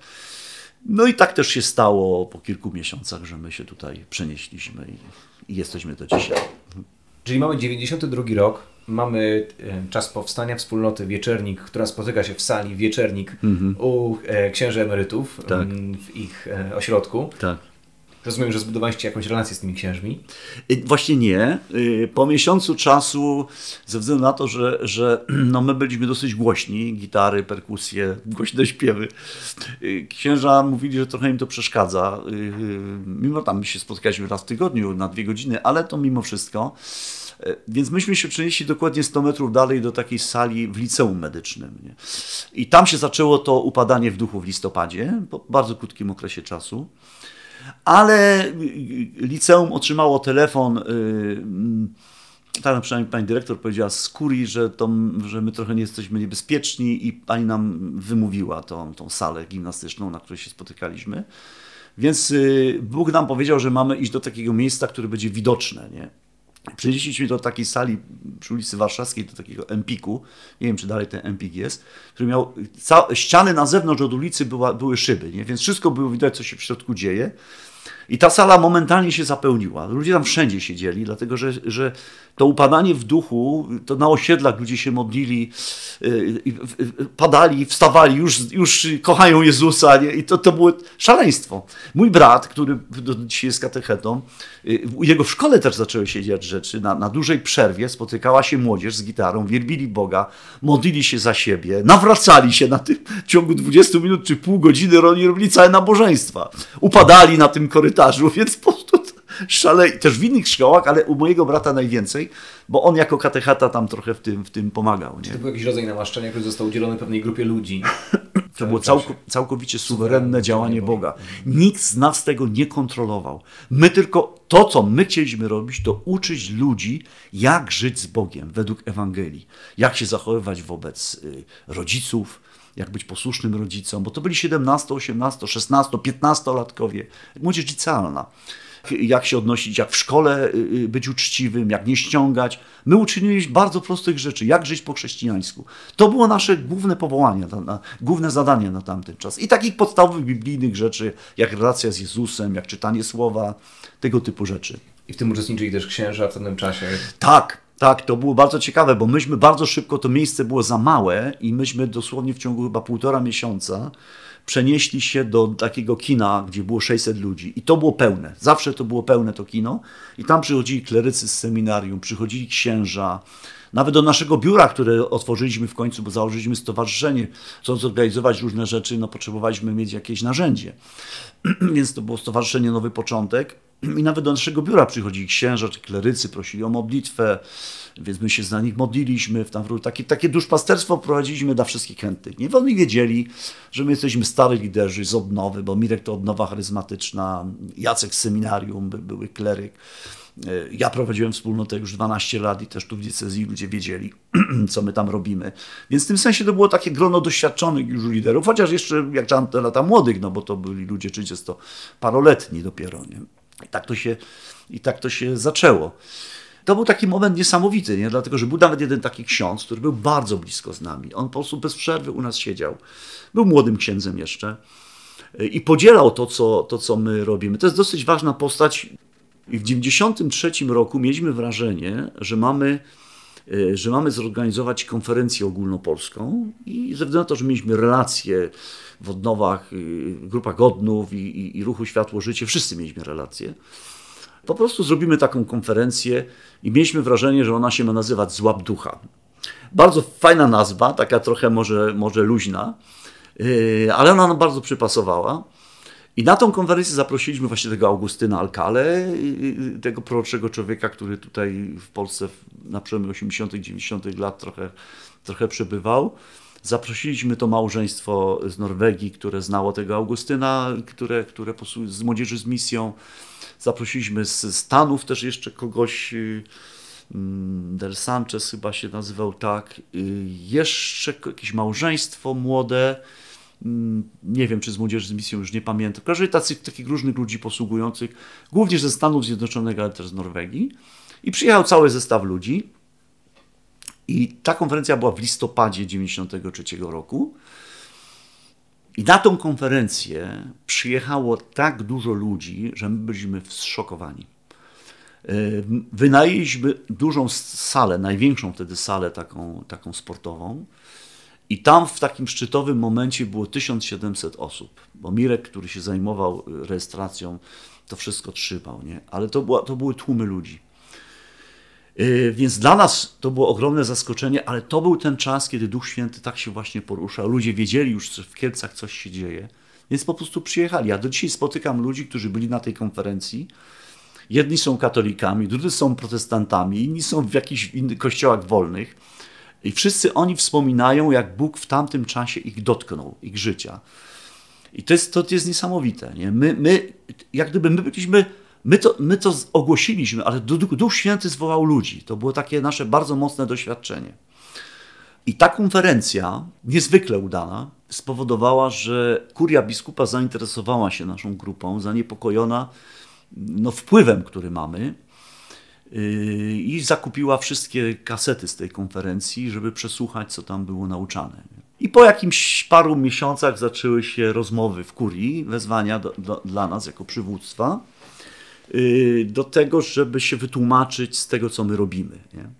Speaker 2: No i tak też się stało po kilku miesiącach, że my się tutaj przenieśliśmy i, i jesteśmy do dzisiaj.
Speaker 1: Czyli mamy 92 rok, mamy e, czas powstania wspólnoty Wieczernik, która spotyka się w sali Wieczernik mhm. u e, księży emerytów tak. w ich e, ośrodku. Tak. Rozumiem, że zbudowaliście jakąś relację z tymi księżmi?
Speaker 2: Właśnie nie. Po miesiącu czasu, ze względu na to, że, że no my byliśmy dosyć głośni, gitary, perkusje, głośne śpiewy, księża mówili, że trochę im to przeszkadza. Mimo tam się spotykaliśmy raz w tygodniu na dwie godziny, ale to mimo wszystko więc myśmy się przenieśli dokładnie 100 metrów dalej do takiej sali w liceum medycznym. Nie? I tam się zaczęło to upadanie w duchu w listopadzie, po bardzo krótkim okresie czasu. Ale liceum otrzymało telefon. Yy, tak przynajmniej pani dyrektor powiedziała z kurii, że, to, że my trochę nie jesteśmy niebezpieczni i pani nam wymówiła tą, tą salę gimnastyczną, na której się spotykaliśmy. Więc y, Bóg nam powiedział, że mamy iść do takiego miejsca, które będzie widoczne. Nie? Przenieśliśmy do takiej sali przy ulicy Warszawskiej, do takiego Empiku, nie wiem czy dalej ten Empik jest, który miał, ściany na zewnątrz od ulicy była, były szyby, nie? więc wszystko było widać, co się w środku dzieje. I ta sala momentalnie się zapełniła. Ludzie tam wszędzie siedzieli, dlatego że, że to upadanie w duchu, to na osiedlach ludzie się modlili, yy, padali, wstawali, już, już kochają Jezusa nie? i to, to było szaleństwo. Mój brat, który dzisiaj jest katechetą, jego w szkole też zaczęły się dziać rzeczy. Na, na dużej przerwie spotykała się młodzież z gitarą, wielbili Boga, modlili się za siebie, nawracali się na tym w ciągu 20 minut czy pół godziny, oni robili całe nabożeństwa. Upadali na tym korytarzu, więc po prostu szale, też w innych szkołach, ale u mojego brata najwięcej, bo on jako katechata tam trochę w tym, w tym pomagał. Nie?
Speaker 1: Czy to był jakiś rodzaj namaszczenia, który został udzielony pewnej grupie ludzi?
Speaker 2: To było całko, całkowicie suwerenne działanie Boga. Nikt z nas tego nie kontrolował. My tylko to, co my chcieliśmy robić, to uczyć ludzi, jak żyć z Bogiem według Ewangelii, jak się zachowywać wobec y, rodziców, jak być posłusznym rodzicom, bo to byli 17, 18, 16, 15 latkowie, młodzież licealna jak się odnosić, jak w szkole y, y, być uczciwym, jak nie ściągać. My uczyniliśmy bardzo prostych rzeczy, jak żyć po chrześcijańsku. To było nasze główne powołanie, główne zadanie na tamten czas. I takich podstawowych biblijnych rzeczy, jak relacja z Jezusem, jak czytanie słowa, tego typu rzeczy.
Speaker 1: I w tym uczestniczyli też księża w pewnym czasie.
Speaker 2: Tak, tak, to było bardzo ciekawe, bo myśmy bardzo szybko, to miejsce było za małe i myśmy dosłownie w ciągu chyba półtora miesiąca przenieśli się do takiego kina, gdzie było 600 ludzi i to było pełne. Zawsze to było pełne to kino i tam przychodzili klerycy z seminarium, przychodzili księża, nawet do naszego biura, które otworzyliśmy w końcu, bo założyliśmy stowarzyszenie, chcąc zorganizować różne rzeczy, no potrzebowaliśmy mieć jakieś narzędzie. Więc to było Stowarzyszenie Nowy Początek i nawet do naszego biura przychodzili księża czy klerycy, prosili o modlitwę, więc my się za nich modliliśmy, tam takie, takie duszpasterstwo prowadziliśmy dla wszystkich chętnych. Nie oni wiedzieli, że my jesteśmy stary liderzy z odnowy, bo Mirek to odnowa charyzmatyczna, Jacek z seminarium, by, były kleryk. Ja prowadziłem wspólnotę już 12 lat i też tu w diecezji ludzie wiedzieli, co my tam robimy. Więc w tym sensie to było takie grono doświadczonych już liderów, chociaż jeszcze jak te lata młodych, no bo to byli ludzie 30-paroletni dopiero. Nie? I tak to się, i tak to się zaczęło. To był taki moment niesamowity, nie? dlatego że był nawet jeden taki ksiądz, który był bardzo blisko z nami. On po prostu bez przerwy u nas siedział. Był młodym księdzem jeszcze i podzielał to, co, to, co my robimy. To jest dosyć ważna postać. I w 1993 roku mieliśmy wrażenie, że mamy, e, że mamy zorganizować konferencję ogólnopolską i ze względu na to, że mieliśmy relacje w odnowach, y, grupach odnów i, i, i ruchu Światło Życie, wszyscy mieliśmy relacje. Po prostu zrobimy taką konferencję i mieliśmy wrażenie, że ona się ma nazywać Złap Ducha. Bardzo fajna nazwa, taka trochę może, może luźna, yy, ale ona nam bardzo przypasowała. I na tą konferencję zaprosiliśmy właśnie tego Augustyna Alcale, tego proroczego człowieka, który tutaj w Polsce na przełomie 80., 90. lat trochę, trochę przebywał. Zaprosiliśmy to małżeństwo z Norwegii, które znało tego Augustyna, które, które z młodzieży z misją. Zaprosiliśmy z Stanów też jeszcze kogoś, y, mm, Del Sanchez chyba się nazywał tak. Y, jeszcze jakieś małżeństwo młode, mm, nie wiem czy z młodzieży z misją, już nie pamiętam. W tacy, takich różnych ludzi posługujących, głównie ze Stanów Zjednoczonych, ale też z Norwegii. I przyjechał cały zestaw ludzi. I ta konferencja była w listopadzie 1993 roku. I na tą konferencję przyjechało tak dużo ludzi, że my byliśmy zszokowani. E, wynajęliśmy dużą salę, największą wtedy salę taką, taką sportową. I tam w takim szczytowym momencie było 1700 osób, bo Mirek, który się zajmował rejestracją, to wszystko trzymał, nie? ale to, była, to były tłumy ludzi. Yy, więc dla nas to było ogromne zaskoczenie, ale to był ten czas, kiedy Duch Święty tak się właśnie poruszał. Ludzie wiedzieli już, że w Kielcach coś się dzieje, więc po prostu przyjechali. Ja do dzisiaj spotykam ludzi, którzy byli na tej konferencji. Jedni są katolikami, drudzy są protestantami, inni są w jakichś innych kościołach wolnych. I wszyscy oni wspominają, jak Bóg w tamtym czasie ich dotknął, ich życia. I to jest, to jest niesamowite. Nie? My, my, jak gdyby my byliśmy My to, my to ogłosiliśmy, ale Duch Święty zwołał ludzi. To było takie nasze bardzo mocne doświadczenie. I ta konferencja, niezwykle udana, spowodowała, że kuria biskupa zainteresowała się naszą grupą, zaniepokojona no, wpływem, który mamy, yy, i zakupiła wszystkie kasety z tej konferencji, żeby przesłuchać, co tam było nauczane. I po jakimś paru miesiącach zaczęły się rozmowy w kurii, wezwania do, do, dla nas jako przywództwa. Y, do tego, żeby się wytłumaczyć z tego, co my robimy. Nie?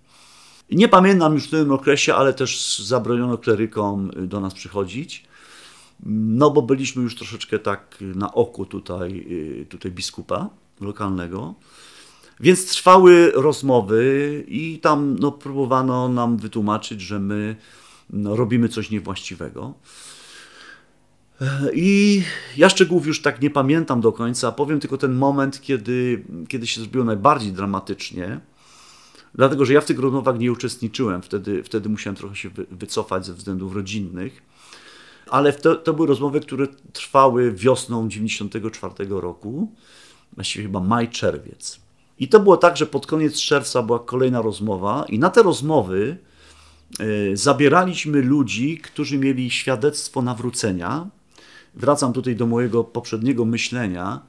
Speaker 2: nie pamiętam już w tym okresie, ale też zabroniono klerykom y, do nas przychodzić, no bo byliśmy już troszeczkę tak na oku tutaj, y, tutaj biskupa lokalnego. Więc trwały rozmowy i tam no, próbowano nam wytłumaczyć, że my no, robimy coś niewłaściwego. I ja szczegółów już tak nie pamiętam do końca, powiem tylko ten moment, kiedy, kiedy się zrobiło najbardziej dramatycznie, dlatego że ja w tych rozmowach nie uczestniczyłem, wtedy, wtedy musiałem trochę się wycofać ze względów rodzinnych, ale to, to były rozmowy, które trwały wiosną 1994 roku, właściwie chyba maj, czerwiec. I to było tak, że pod koniec czerwca była kolejna rozmowa, i na te rozmowy y, zabieraliśmy ludzi, którzy mieli świadectwo nawrócenia wracam tutaj do mojego poprzedniego myślenia,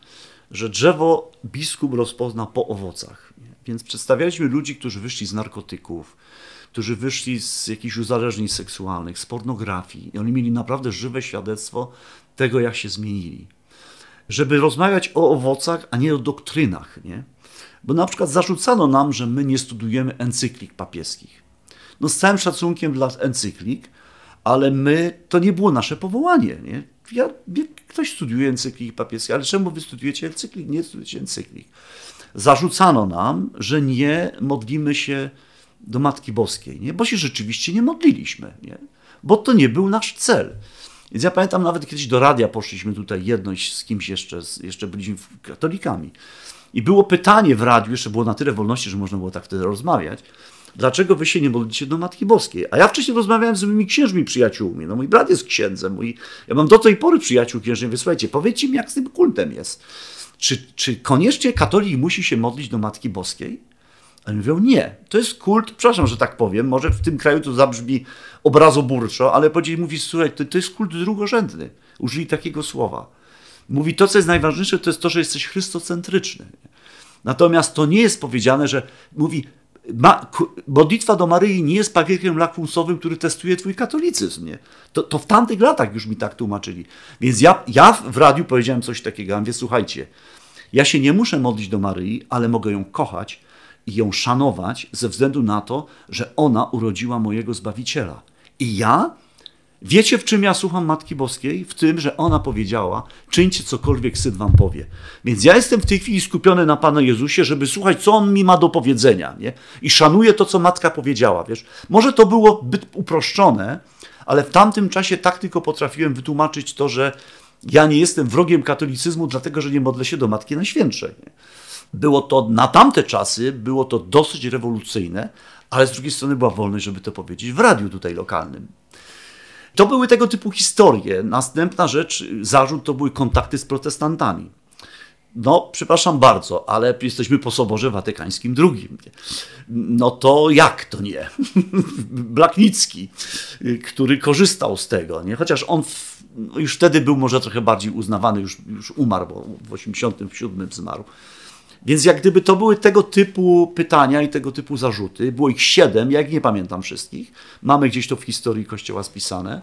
Speaker 2: że drzewo biskup rozpozna po owocach. Więc przedstawialiśmy ludzi, którzy wyszli z narkotyków, którzy wyszli z jakichś uzależnień seksualnych, z pornografii i oni mieli naprawdę żywe świadectwo tego, jak się zmienili. Żeby rozmawiać o owocach, a nie o doktrynach, nie? Bo na przykład zarzucano nam, że my nie studujemy encyklik papieskich. No z całym szacunkiem dla encyklik, ale my, to nie było nasze powołanie, nie? Ja, ktoś studiuje encykliki papieskie, ale czemu wy studiujecie encyklik? Nie studujecie encyklik. Zarzucano nam, że nie modlimy się do Matki Boskiej, nie? bo się rzeczywiście nie modliliśmy, nie? bo to nie był nasz cel. Więc ja pamiętam nawet kiedyś do radia poszliśmy tutaj jedność z kimś jeszcze, jeszcze byliśmy katolikami. I było pytanie w radiu, jeszcze było na tyle wolności, że można było tak wtedy rozmawiać dlaczego wy się nie modlicie do Matki Boskiej? A ja wcześniej rozmawiałem z moimi księżmi przyjaciółmi. No mój brat jest księdzem. Mój, ja mam do tej pory przyjaciół księży. Wysłuchajcie, powiedzcie mi, jak z tym kultem jest. Czy, czy koniecznie katolik musi się modlić do Matki Boskiej? A mówią, nie, to jest kult, przepraszam, że tak powiem, może w tym kraju to zabrzmi obrazoburczo, ale powiedzieli, mówi, słuchaj, to, to jest kult drugorzędny. Użyli takiego słowa. Mówi, to co jest najważniejsze, to jest to, że jesteś chrystocentryczny. Natomiast to nie jest powiedziane, że mówi, ma, modlitwa do Maryi nie jest papierkiem lakmusowym, który testuje twój katolicyzm. Nie? To, to w tamtych latach już mi tak tłumaczyli. Więc ja, ja w radiu powiedziałem coś takiego, ja mówię, słuchajcie, ja się nie muszę modlić do Maryi, ale mogę ją kochać i ją szanować ze względu na to, że ona urodziła mojego Zbawiciela. I ja Wiecie, w czym ja słucham Matki Boskiej? W tym, że ona powiedziała: czyńcie cokolwiek syn wam powie. Więc ja jestem w tej chwili skupiony na Panu Jezusie, żeby słuchać, co on mi ma do powiedzenia. Nie? I szanuję to, co matka powiedziała. Wiesz? Może to było zbyt uproszczone, ale w tamtym czasie tak tylko potrafiłem wytłumaczyć to, że ja nie jestem wrogiem katolicyzmu, dlatego że nie modlę się do Matki Najświętszej. Nie? Było to na tamte czasy, było to dosyć rewolucyjne, ale z drugiej strony była wolność, żeby to powiedzieć w radiu tutaj lokalnym. To były tego typu historie. Następna rzecz, zarzut to były kontakty z protestantami. No, przepraszam bardzo, ale jesteśmy po Soborze Watykańskim II. No to jak to nie? Blaknicki, który korzystał z tego, nie? chociaż on w, no już wtedy był może trochę bardziej uznawany, już, już umarł, bo w 87 zmarł. Więc jak gdyby to były tego typu pytania i tego typu zarzuty, było ich siedem, ja ich nie pamiętam wszystkich, mamy gdzieś to w historii Kościoła spisane.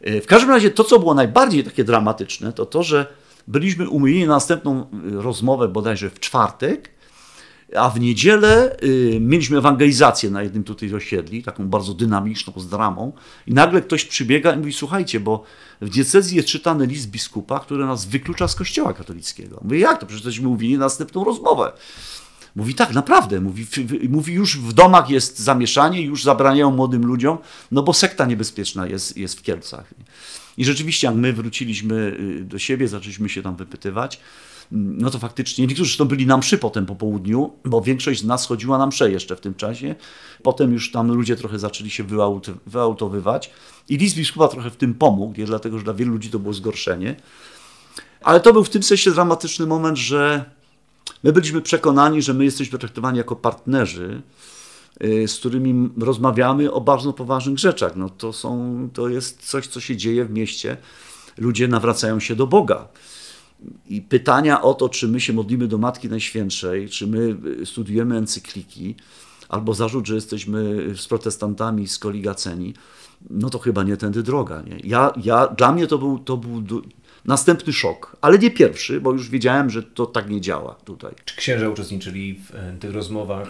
Speaker 2: E, w każdym razie to, co było najbardziej takie dramatyczne, to to, że byliśmy umówieni na następną e, rozmowę bodajże w czwartek, a w niedzielę y, mieliśmy ewangelizację na jednym tutaj osiedli, taką bardzo dynamiczną, z dramą. I nagle ktoś przybiega i mówi: Słuchajcie, bo w diecezji jest czytany list biskupa, który nas wyklucza z kościoła katolickiego. Mówię: Jak to? Przecież tośmy mówili na następną rozmowę. Mówi tak, naprawdę. Mówi, mówi, już w domach jest zamieszanie, już zabraniają młodym ludziom, no bo sekta niebezpieczna jest, jest w Kielcach. I rzeczywiście, jak my wróciliśmy y, do siebie, zaczęliśmy się tam wypytywać, no to faktycznie niektórzy to byli na mszy potem po południu, bo większość z nas chodziła na mszę jeszcze w tym czasie. Potem już tam ludzie trochę zaczęli się wyautowywać i list biskupa trochę w tym pomógł, nie? dlatego że dla wielu ludzi to było zgorszenie. Ale to był w tym sensie dramatyczny moment, że my byliśmy przekonani, że my jesteśmy traktowani jako partnerzy, y, z którymi rozmawiamy o bardzo poważnych rzeczach. No to, są, to jest coś, co się dzieje w mieście. Ludzie nawracają się do Boga. I pytania o to, czy my się modlimy do Matki Najświętszej, czy my y, studiujemy encykliki, albo zarzut, że jesteśmy z protestantami skoligaceni, no to chyba nie tędy droga. Nie? Ja, ja, dla mnie to był, to był następny szok, ale nie pierwszy, bo już wiedziałem, że to tak nie działa tutaj.
Speaker 1: Czy księża uczestniczyli w e, tych rozmowach?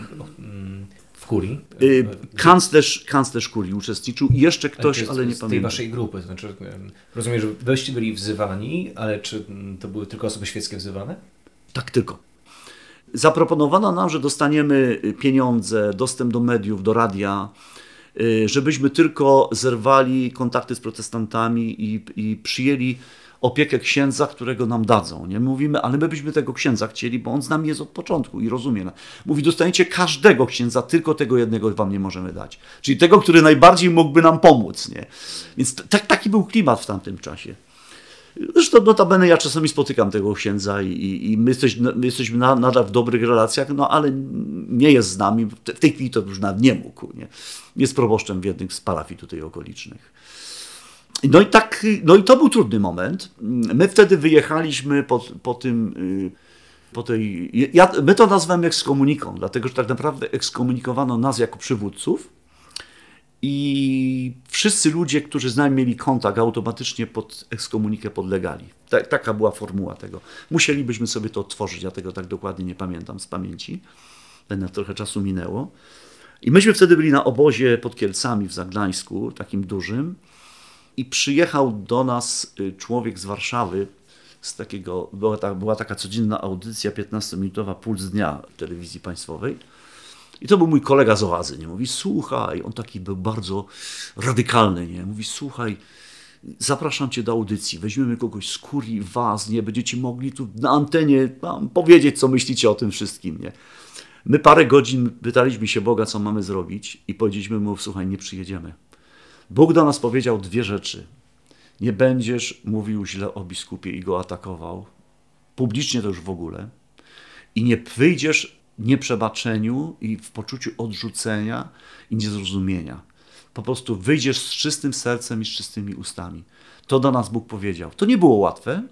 Speaker 1: Kurii?
Speaker 2: Y, kanclerz, kanclerz kurii uczestniczył i jeszcze ktoś, ale, ale nie pamiętam.
Speaker 1: Z tej waszej grupy, znaczy rozumiem, że wyście byli wzywani, ale czy to były tylko osoby świeckie wzywane?
Speaker 2: Tak, tylko. Zaproponowano nam, że dostaniemy pieniądze, dostęp do mediów, do radia, y, żebyśmy tylko zerwali kontakty z protestantami i, i przyjęli opiekę księdza, którego nam dadzą. Nie mówimy, ale my byśmy tego księdza chcieli, bo on z nami jest od początku i rozumie. Mówi, dostaniecie każdego księdza, tylko tego jednego wam nie możemy dać. Czyli tego, który najbardziej mógłby nam pomóc. Nie? Więc taki był klimat w tamtym czasie. Zresztą notabene ja czasami spotykam tego księdza i, i, i my, jesteśmy, my jesteśmy na, nadal w dobrych relacjach, no ale nie jest z nami. W tej chwili to już nawet nie mógł. Nie? Jest proboszczem w jednych z parafii tutaj okolicznych. No i, tak, no i to był trudny moment. My wtedy wyjechaliśmy po, po tym, y, po tej, ja, my to nazywamy ekskomuniką, dlatego że tak naprawdę ekskomunikowano nas jako przywódców i wszyscy ludzie, którzy z nami mieli kontakt, automatycznie pod ekskomunikę podlegali. Ta, taka była formuła tego. Musielibyśmy sobie to otworzyć, ja tego tak dokładnie nie pamiętam z pamięci. Jednak trochę czasu minęło. I myśmy wtedy byli na obozie pod Kielcami w Zaglańsku, takim dużym i przyjechał do nas y, człowiek z Warszawy, z takiego, była, ta, była taka codzienna audycja 15-minutowa Puls Dnia telewizji państwowej. I to był mój kolega z oazy, nie? Mówi, słuchaj, on taki był bardzo radykalny, nie? Mówi, słuchaj, zapraszam cię do audycji, weźmiemy kogoś z kurii, was, nie? Będziecie mogli tu na antenie tam, powiedzieć, co myślicie o tym wszystkim, nie? My parę godzin pytaliśmy się Boga, co mamy zrobić i powiedzieliśmy mu, słuchaj, nie przyjedziemy. Bóg do nas powiedział dwie rzeczy. Nie będziesz mówił źle o biskupie i go atakował, publicznie to już w ogóle, i nie wyjdziesz w nieprzebaczeniu i w poczuciu odrzucenia i niezrozumienia. Po prostu wyjdziesz z czystym sercem i z czystymi ustami. To do nas Bóg powiedział. To nie było łatwe,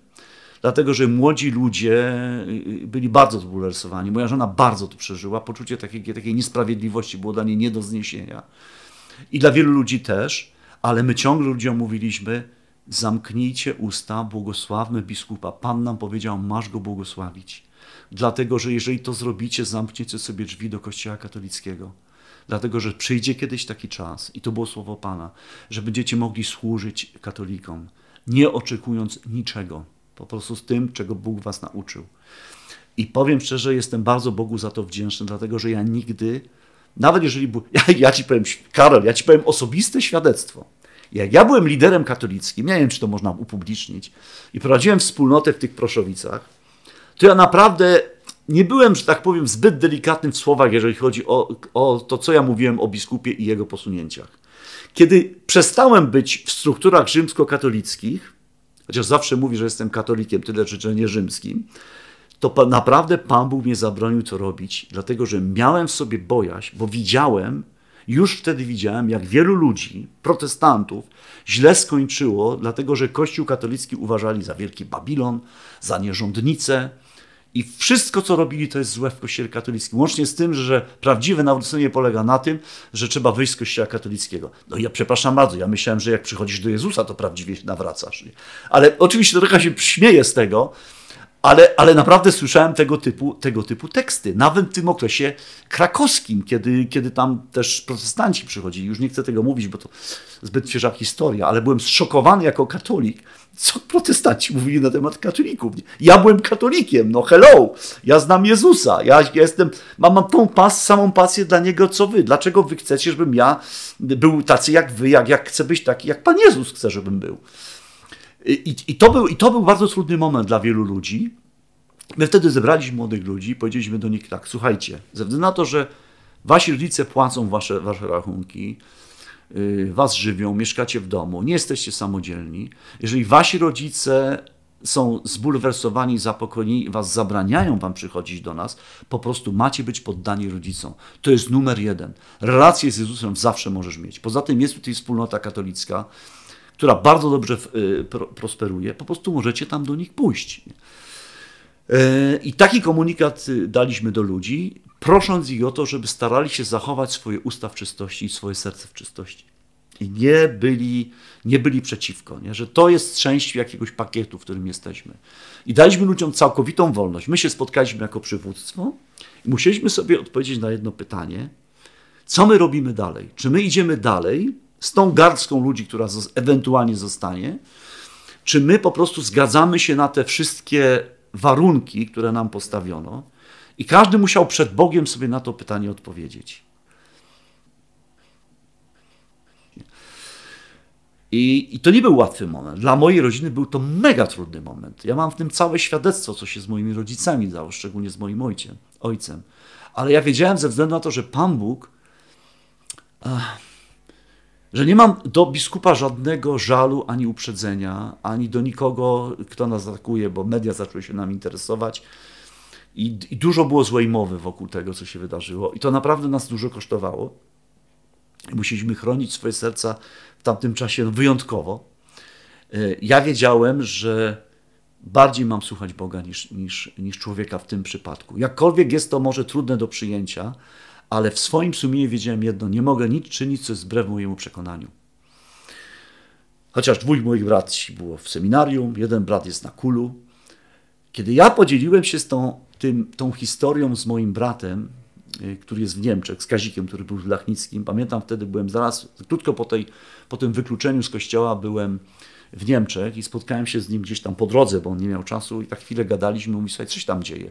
Speaker 2: dlatego że młodzi ludzie y, y, byli bardzo zbulwersowani. Moja żona bardzo to przeżyła. Poczucie takiej, takiej niesprawiedliwości było dla niej nie do zniesienia i dla wielu ludzi też, ale my ciągle ludziom mówiliśmy, zamknijcie usta, błogosławmy biskupa. Pan nam powiedział, masz go błogosławić. Dlatego, że jeżeli to zrobicie, zamkniecie sobie drzwi do kościoła katolickiego. dlatego że przyjdzie kiedyś taki czas, i to było słowo Pana, że będziecie mogli służyć katolikom, nie oczekując niczego, po prostu z tym, czego Bóg was nauczył. I powiem szczerze, jestem bardzo Bogu za to wdzięczny, dlatego że ja nigdy, nawet jeżeli. Ja, ja ci powiem, Karol, ja ci powiem osobiste świadectwo. Jak ja byłem liderem katolickim, nie wiem, czy to można upublicznić, i prowadziłem wspólnotę w tych Proszowicach, to ja naprawdę nie byłem, że tak powiem, zbyt delikatny w słowach, jeżeli chodzi o, o to, co ja mówiłem o biskupie i jego posunięciach. Kiedy przestałem być w strukturach rzymskokatolickich, chociaż zawsze mówi, że jestem katolikiem, tyle że nie rzymskim, to naprawdę Pan Bóg mnie zabronił to robić, dlatego że miałem w sobie bojaźń, bo widziałem, już wtedy widziałem, jak wielu ludzi, protestantów, źle skończyło, dlatego że Kościół katolicki uważali za wielki Babilon, za nierządnicę, i wszystko, co robili, to jest złe w Kościele katolickim. Łącznie z tym, że prawdziwe nawrócenie polega na tym, że trzeba wyjść z Kościoła katolickiego. No ja przepraszam bardzo, ja myślałem, że jak przychodzisz do Jezusa, to prawdziwie nawracasz. Ale oczywiście trochę się śmieję z tego, ale, ale naprawdę słyszałem tego typu, tego typu teksty. Nawet w tym okresie krakowskim, kiedy, kiedy tam też protestanci przychodzili. Już nie chcę tego mówić, bo to zbyt świeża historia, ale byłem zszokowany jako katolik, co protestanci mówili na temat katolików. Ja byłem katolikiem, no hello, ja znam Jezusa, ja, ja jestem, mam, mam tą pas, samą pasję dla Niego, co wy. Dlaczego wy chcecie, żebym ja był tacy jak wy, jak, jak chcę być taki, jak Pan Jezus chce, żebym był. I, i, to był, I to był bardzo trudny moment dla wielu ludzi. My wtedy zebraliśmy młodych ludzi i powiedzieliśmy do nich tak, słuchajcie, ze względu na to, że wasi rodzice płacą wasze, wasze rachunki, yy, was żywią, mieszkacie w domu, nie jesteście samodzielni, jeżeli wasi rodzice są zbulwersowani, zapokojeni was zabraniają wam przychodzić do nas, po prostu macie być poddani rodzicom. To jest numer jeden. Relacje z Jezusem zawsze możesz mieć. Poza tym jest tutaj wspólnota katolicka, która bardzo dobrze y, prosperuje, po prostu możecie tam do nich pójść. Y, I taki komunikat y, daliśmy do ludzi, prosząc ich o to, żeby starali się zachować swoje usta w czystości i swoje serce w czystości. I nie byli, nie byli przeciwko, nie? że to jest część jakiegoś pakietu, w którym jesteśmy. I daliśmy ludziom całkowitą wolność. My się spotkaliśmy jako przywództwo i musieliśmy sobie odpowiedzieć na jedno pytanie: co my robimy dalej? Czy my idziemy dalej z tą garstką ludzi, która ewentualnie zostanie, czy my po prostu zgadzamy się na te wszystkie warunki, które nam postawiono, i każdy musiał przed Bogiem sobie na to pytanie odpowiedzieć. I, I, to nie był łatwy moment. Dla mojej rodziny był to mega trudny moment. Ja mam w tym całe świadectwo, co się z moimi rodzicami dało, szczególnie z moim ojcem. ojcem. Ale ja wiedziałem ze względu na to, że Pan Bóg. Ach, że nie mam do biskupa żadnego żalu ani uprzedzenia, ani do nikogo, kto nas atakuje, bo media zaczęły się nam interesować. I, I, dużo było złej mowy wokół tego, co się wydarzyło. I to naprawdę nas dużo kosztowało. Musieliśmy chronić swoje serca w tamtym czasie wyjątkowo. E, ja wiedziałem, że bardziej mam słuchać Boga niż, niż, niż człowieka w tym przypadku. Jakkolwiek jest to może trudne do przyjęcia, ale w swoim sumieniu wiedziałem jedno: nie mogę nic czynić, co jest wbrew mojemu przekonaniu. Chociaż dwóch moich braci było w seminarium, jeden brat jest na kulu. Kiedy ja podzieliłem się z tą, tym, tą historią z moim bratem, y, który jest w Niemczech, z Kazikiem, który był w Lachnickim, pamiętam wtedy byłem zaraz, krótko po, tej, po tym wykluczeniu z kościoła byłem w Niemczech i spotkałem się z nim gdzieś tam po drodze, bo on nie miał czasu i tak chwilę gadaliśmy, mówi, słuchaj, coś tam dzieje.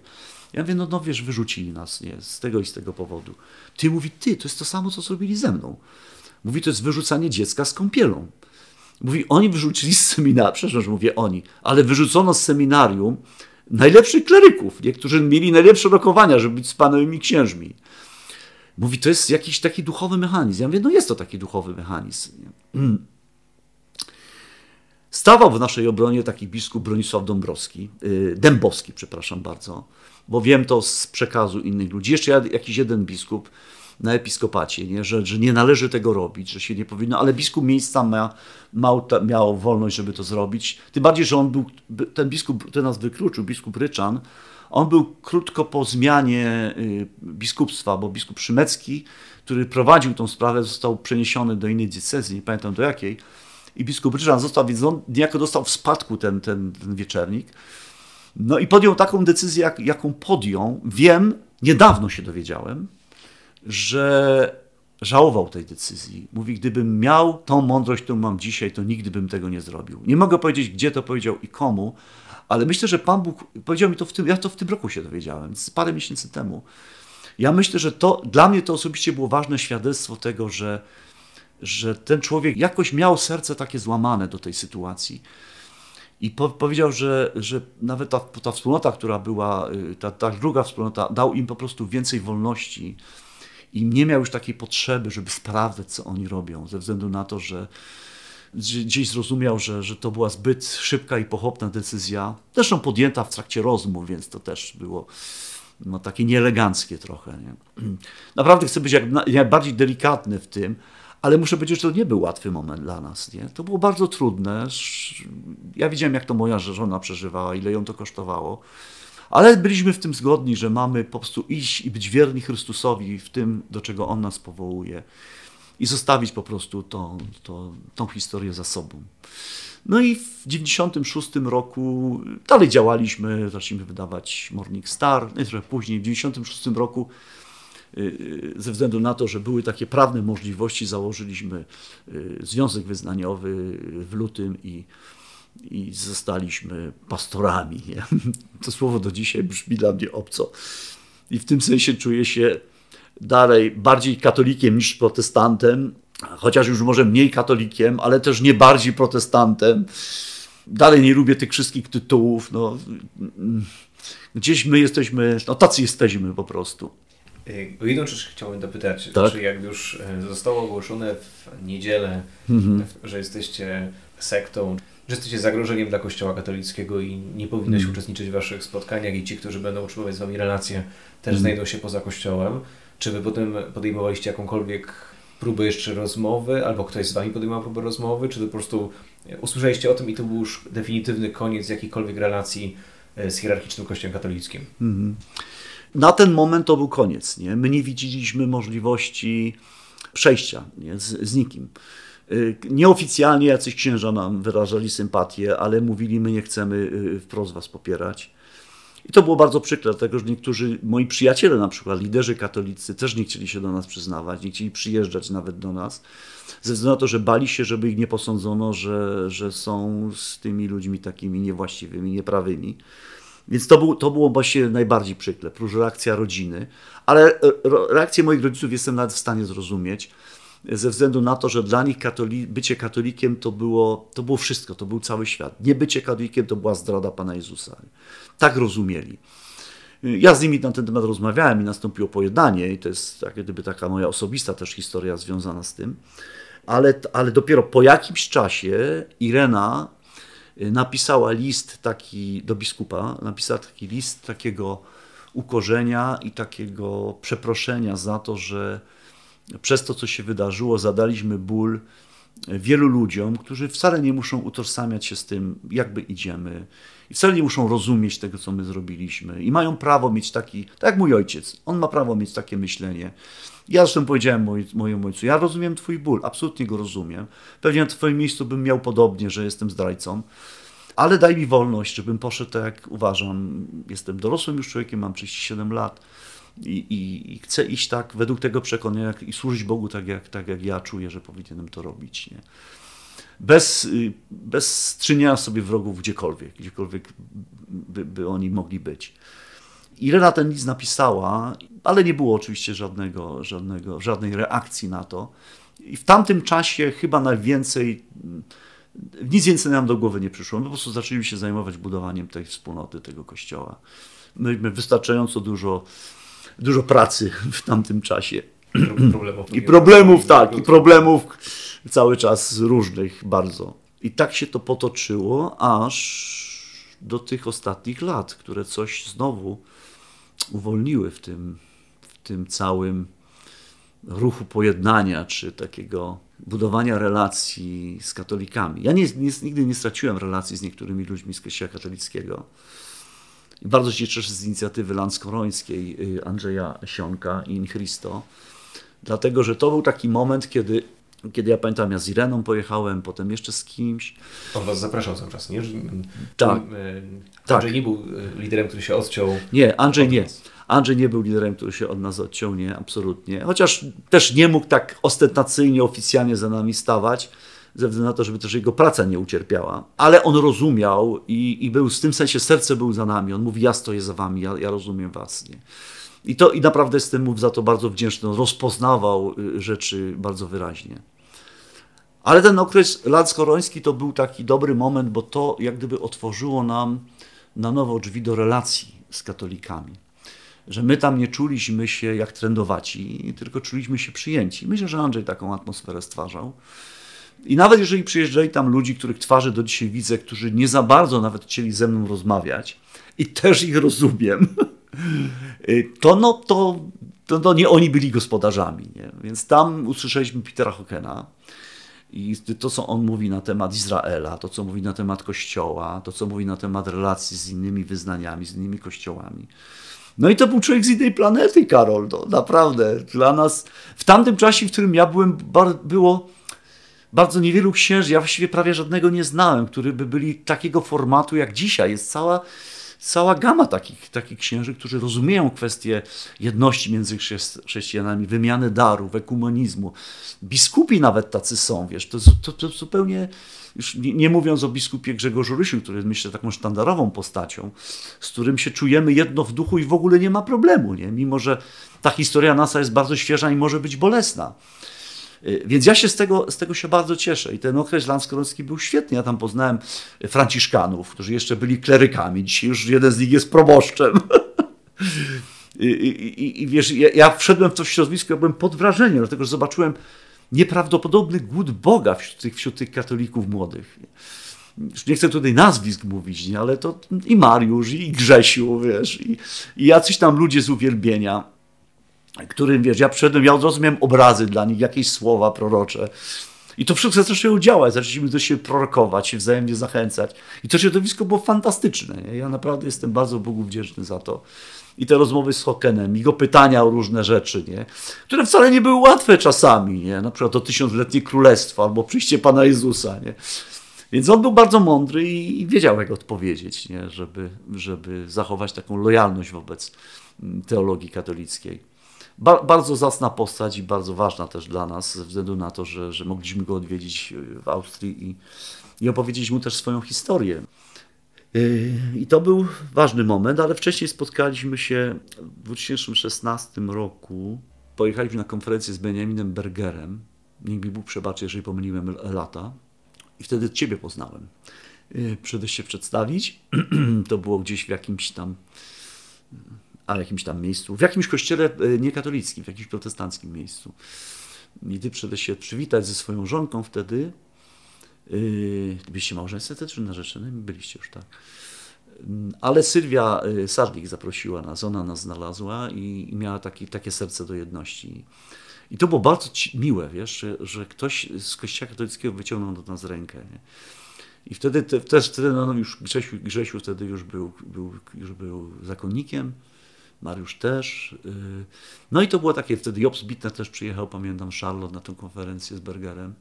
Speaker 2: Ja mówię, no, no wiesz, wyrzucili nas nie, z tego i z tego powodu. Ty mówi, ty, to jest to samo, co zrobili ze mną. Mówi, to jest wyrzucanie dziecka z kąpielą. Mówi, oni wyrzucili z seminarium, przepraszam, że mówię oni, ale wyrzucono z seminarium najlepszych kleryków, niektórzy mieli najlepsze rokowania, żeby być z panowymi księżmi. Mówi, to jest jakiś taki duchowy mechanizm. Ja mówię, no jest to taki duchowy mechanizm. Mm. Stawał w naszej obronie taki biskup Bronisław Dąbrowski, y, Dębowski, przepraszam bardzo, bo wiem to z przekazu innych ludzi. Jeszcze jakiś jeden biskup na episkopacie, nie? Że, że nie należy tego robić, że się nie powinno, ale biskup miejsca ma, miał, miał wolność, żeby to zrobić. Tym bardziej, że on był, ten biskup, który nas wykluczył, biskup Ryczan, on był krótko po zmianie y, biskupstwa, bo biskup Szymecki, który prowadził tą sprawę, został przeniesiony do innej diecezji, nie pamiętam do jakiej, i biskup Ryszard został, więc on niejako dostał w spadku ten, ten, ten wieczernik. No i podjął taką decyzję, jak, jaką podjął. Wiem, niedawno się dowiedziałem, że żałował tej decyzji. Mówi, gdybym miał tą mądrość, którą mam dzisiaj, to nigdy bym tego nie zrobił. Nie mogę powiedzieć, gdzie to powiedział i komu, ale myślę, że Pan Bóg powiedział mi to w tym, ja to w tym roku się dowiedziałem, parę miesięcy temu. Ja myślę, że to dla mnie to osobiście było ważne świadectwo tego, że, że ten człowiek jakoś miał serce takie złamane do tej sytuacji. I po, powiedział, że, że nawet ta, ta wspólnota, która była, y, ta, ta druga wspólnota, dał im po prostu więcej wolności i nie miał już takiej potrzeby, żeby sprawdzać, co oni robią, ze względu na to, że gdzieś zrozumiał, że, że to była zbyt szybka i pochopna decyzja, zresztą podjęta w trakcie rozmów, więc to też było no, takie nieeleganckie trochę. Nie? Naprawdę chcę być jak najbardziej delikatny w tym, ale muszę powiedzieć, że to nie był łatwy moment dla nas. Nie? To było bardzo trudne. Ja widziałem, jak to moja żona przeżywała, ile ją to kosztowało. Ale byliśmy w tym zgodni, że mamy po prostu iść i być wierni Chrystusowi w tym, do czego On nas powołuje. I zostawić po prostu tą, tą, tą historię za sobą. No i w 1996 roku dalej działaliśmy, zaczęliśmy wydawać Morning Star, no i trochę później, w 1996 roku ze względu na to, że były takie prawne możliwości, założyliśmy y, związek wyznaniowy w lutym i, i zostaliśmy pastorami. To słowo do dzisiaj brzmi dla mnie obco. I w tym sensie czuję się dalej bardziej katolikiem niż protestantem, chociaż już może mniej katolikiem, ale też nie bardziej protestantem. Dalej nie lubię tych wszystkich tytułów. No, gdzieś my jesteśmy, no tacy jesteśmy po prostu.
Speaker 1: O jedną rzecz chciałbym dopytać, tak? czy jak już e, zostało ogłoszone w niedzielę, mhm. że jesteście sektą, że jesteście zagrożeniem dla Kościoła katolickiego i nie powinno się mhm. uczestniczyć w waszych spotkaniach i ci, którzy będą utrzymywać z wami relacje, też mhm. znajdą się poza Kościołem. Czy wy potem podejmowaliście jakąkolwiek próbę jeszcze rozmowy, albo ktoś z Wami podejmował próbę rozmowy, czy to po prostu usłyszeliście o tym i to był już definitywny koniec jakiejkolwiek relacji e, z hierarchicznym Kościołem katolickim? Mhm.
Speaker 2: Na ten moment to był koniec. Nie? My nie widzieliśmy możliwości przejścia nie? Z, z nikim. E, nieoficjalnie jacyś księża nam wyrażali sympatię, ale mówili, my nie chcemy e, wprost was popierać. I to było bardzo przykre, dlatego że niektórzy moi przyjaciele, na przykład liderzy katolicy, też nie chcieli się do nas przyznawać, nie chcieli przyjeżdżać nawet do nas, ze względu na to, że bali się, żeby ich nie posądzono, że, że są z tymi ludźmi takimi niewłaściwymi, nieprawymi. Więc to, był, to było właśnie najbardziej przykre, prócz reakcja rodziny. Ale e, reakcję moich rodziców jestem nawet w stanie zrozumieć, ze względu na to, że dla nich katoli bycie katolikiem to było, to było wszystko, to był cały świat. Nie bycie katolikiem to była zdrada Pana Jezusa. Tak rozumieli. Ja z nimi na ten temat rozmawiałem i nastąpiło pojednanie i to jest jak gdyby taka moja osobista też historia związana z tym. Ale, ale dopiero po jakimś czasie Irena napisała list taki do biskupa, napisała taki list takiego ukorzenia i takiego przeproszenia za to, że przez to, co się wydarzyło, zadaliśmy ból wielu ludziom, którzy wcale nie muszą utożsamiać się z tym, jakby idziemy, i wcale nie muszą rozumieć tego, co my zrobiliśmy, i mają prawo mieć taki, tak jak mój ojciec, on ma prawo mieć takie myślenie. Ja zresztą powiedziałem moj, mojemu ojcu, ja rozumiem Twój ból, absolutnie go rozumiem. Pewnie na Twoim miejscu bym miał podobnie, że jestem zdrajcą, ale daj mi wolność, żebym poszedł tak, jak uważam. Jestem dorosłym już człowiekiem, mam 37 lat i, i, i chcę iść tak według tego przekonania i służyć Bogu tak jak, tak, jak ja czuję, że powinienem to robić. Nie? Bez, y, bez strzynienia sobie wrogów gdziekolwiek, gdziekolwiek by, by oni mogli być. Irena ten list napisała, ale nie było oczywiście żadnego, żadnego, żadnej reakcji na to. I w tamtym czasie chyba najwięcej, nic więcej nam do głowy nie przyszło. My po prostu zaczęliśmy się zajmować budowaniem tej wspólnoty, tego kościoła. Myśmy wystarczająco dużo dużo pracy w tamtym czasie. Problemów I problemów, tak, i problemów cały czas różnych bardzo. I tak się to potoczyło, aż do tych ostatnich lat, które coś znowu uwolniły w tym, w tym całym ruchu pojednania, czy takiego budowania relacji z katolikami. Ja nie, nie, nigdy nie straciłem relacji z niektórymi ludźmi z Kościoła katolickiego. Bardzo się cieszę z inicjatywy lanskorońskiej y, Andrzeja Sionka i In Christo, dlatego że to był taki moment, kiedy, kiedy ja pamiętam, ja z Ireną pojechałem, potem jeszcze z kimś.
Speaker 1: On was zapraszał cały czas, nie? Tak. E, Andrzej tak. nie był e, liderem, który się odciął.
Speaker 2: Nie, Andrzej nie. Andrzej nie był liderem, który się od nas odciągnie, absolutnie. Chociaż też nie mógł tak ostentacyjnie, oficjalnie za nami stawać, ze względu na to, żeby też jego praca nie ucierpiała. Ale on rozumiał i, i był w tym sensie, serce był za nami. On mówi, ja stoję za wami, ja, ja rozumiem was. Nie? I, to, I naprawdę jestem mu za to bardzo wdzięczny. Rozpoznawał y, rzeczy bardzo wyraźnie. Ale ten okres lat skoroński to był taki dobry moment, bo to jak gdyby otworzyło nam na nowo drzwi do relacji z katolikami. Że my tam nie czuliśmy się jak trendowaci, tylko czuliśmy się przyjęci. Myślę, że Andrzej taką atmosferę stwarzał. I nawet jeżeli przyjeżdżali tam ludzi, których twarzy do dzisiaj widzę, którzy nie za bardzo nawet chcieli ze mną rozmawiać, i też ich rozumiem, to, no, to, to, to nie oni byli gospodarzami. Nie? Więc tam usłyszeliśmy Petera Hockena, i to, co on mówi na temat Izraela, to, co mówi na temat Kościoła, to, co mówi na temat relacji z innymi wyznaniami, z innymi kościołami. No i to był człowiek z innej planety, Karol. To naprawdę dla nas. W tamtym czasie, w którym ja byłem, było bardzo niewielu księży, ja właściwie prawie żadnego nie znałem, którzy by byli takiego formatu jak dzisiaj. Jest cała cała gama takich, takich księży, którzy rozumieją kwestię jedności między chrześcijanami, wymiany darów, ekumenizmu. Biskupi nawet tacy są, wiesz, to, to, to zupełnie, już nie, nie, mówiąc o biskupie Grzegorzu Rysiu, który jest myślę taką sztandarową postacią, z którym się czujemy jedno w duchu i w ogóle nie ma problemu, nie? mimo że ta historia NASA jest bardzo świeża i może być bolesna. Y, więc ja się z tego, z tego się bardzo cieszę. I ten okres lanskoroński był świetny. Ja tam poznałem franciszkanów, którzy jeszcze byli klerykami. Dzisiaj już jeden z nich jest proboszczem. I, i, I, wiesz, ja, ja wszedłem w to środowisko, ja byłem pod wrażeniem, dlatego że zobaczyłem nieprawdopodobny głód Boga wśród tych, wśród tych katolików młodych. Już nie chcę tutaj nazwisk mówić, nie? ale to i Mariusz, i Grzesiu, wiesz, i, i jacyś tam ludzie z uwielbienia którym, wiesz, ja przyszedłem, ja zrozumiałem obrazy dla nich, jakieś słowa prorocze. I to wszystko zaczęło działać, zaczęliśmy do siebie prorokować, się wzajemnie zachęcać. I to środowisko było fantastyczne. Nie? Ja naprawdę jestem bardzo Bogu wdzięczny za to. I te rozmowy z Hokenem, jego pytania o różne rzeczy, nie? które wcale nie były łatwe czasami, nie? na przykład o tysiącletnie królestwo albo przyjście Pana Jezusa. Nie? Więc on był bardzo mądry i, i wiedział, jak odpowiedzieć, nie? Żeby, żeby zachować taką lojalność wobec mm, teologii katolickiej. Ba bardzo zacna postać i bardzo ważna też dla nas, ze względu na to, że, że mogliśmy go odwiedzić w Austrii i, i opowiedzieć mu też swoją historię. E, I to był ważny moment, ale wcześniej spotkaliśmy się w 2016 roku. Pojechaliśmy na konferencję z Benjaminem Bergerem. Niech mi Bóg przebaczy, jeżeli pomyliłem lata. I wtedy Ciebie poznałem. E, przyjdę się przedstawić. To było gdzieś w jakimś tam a jakimś tam miejscu, w jakimś kościele e, niekatolickim, w jakimś protestanckim miejscu. I ty przyszedłeś się przywitać ze swoją żonką wtedy. Yy, byliście małżeństwem czy narzeczonymi? Byliście już tak. Mm, ale Sylwia e, Sadlik zaprosiła nas, ona nas znalazła i, i miała taki, takie serce do jedności. I to było bardzo miłe, wiesz, że, że ktoś z Kościoła katolickiego wyciągnął do nas rękę. Nie? I wtedy te, też wtedy no, już Grzesiu, Grzesiu wtedy już był, był, już był zakonnikiem. Mariusz też. Y, no i to było takie, wtedy Jobs Bittner też przyjechał, pamiętam, Charlotte na tę konferencję z Bergerem.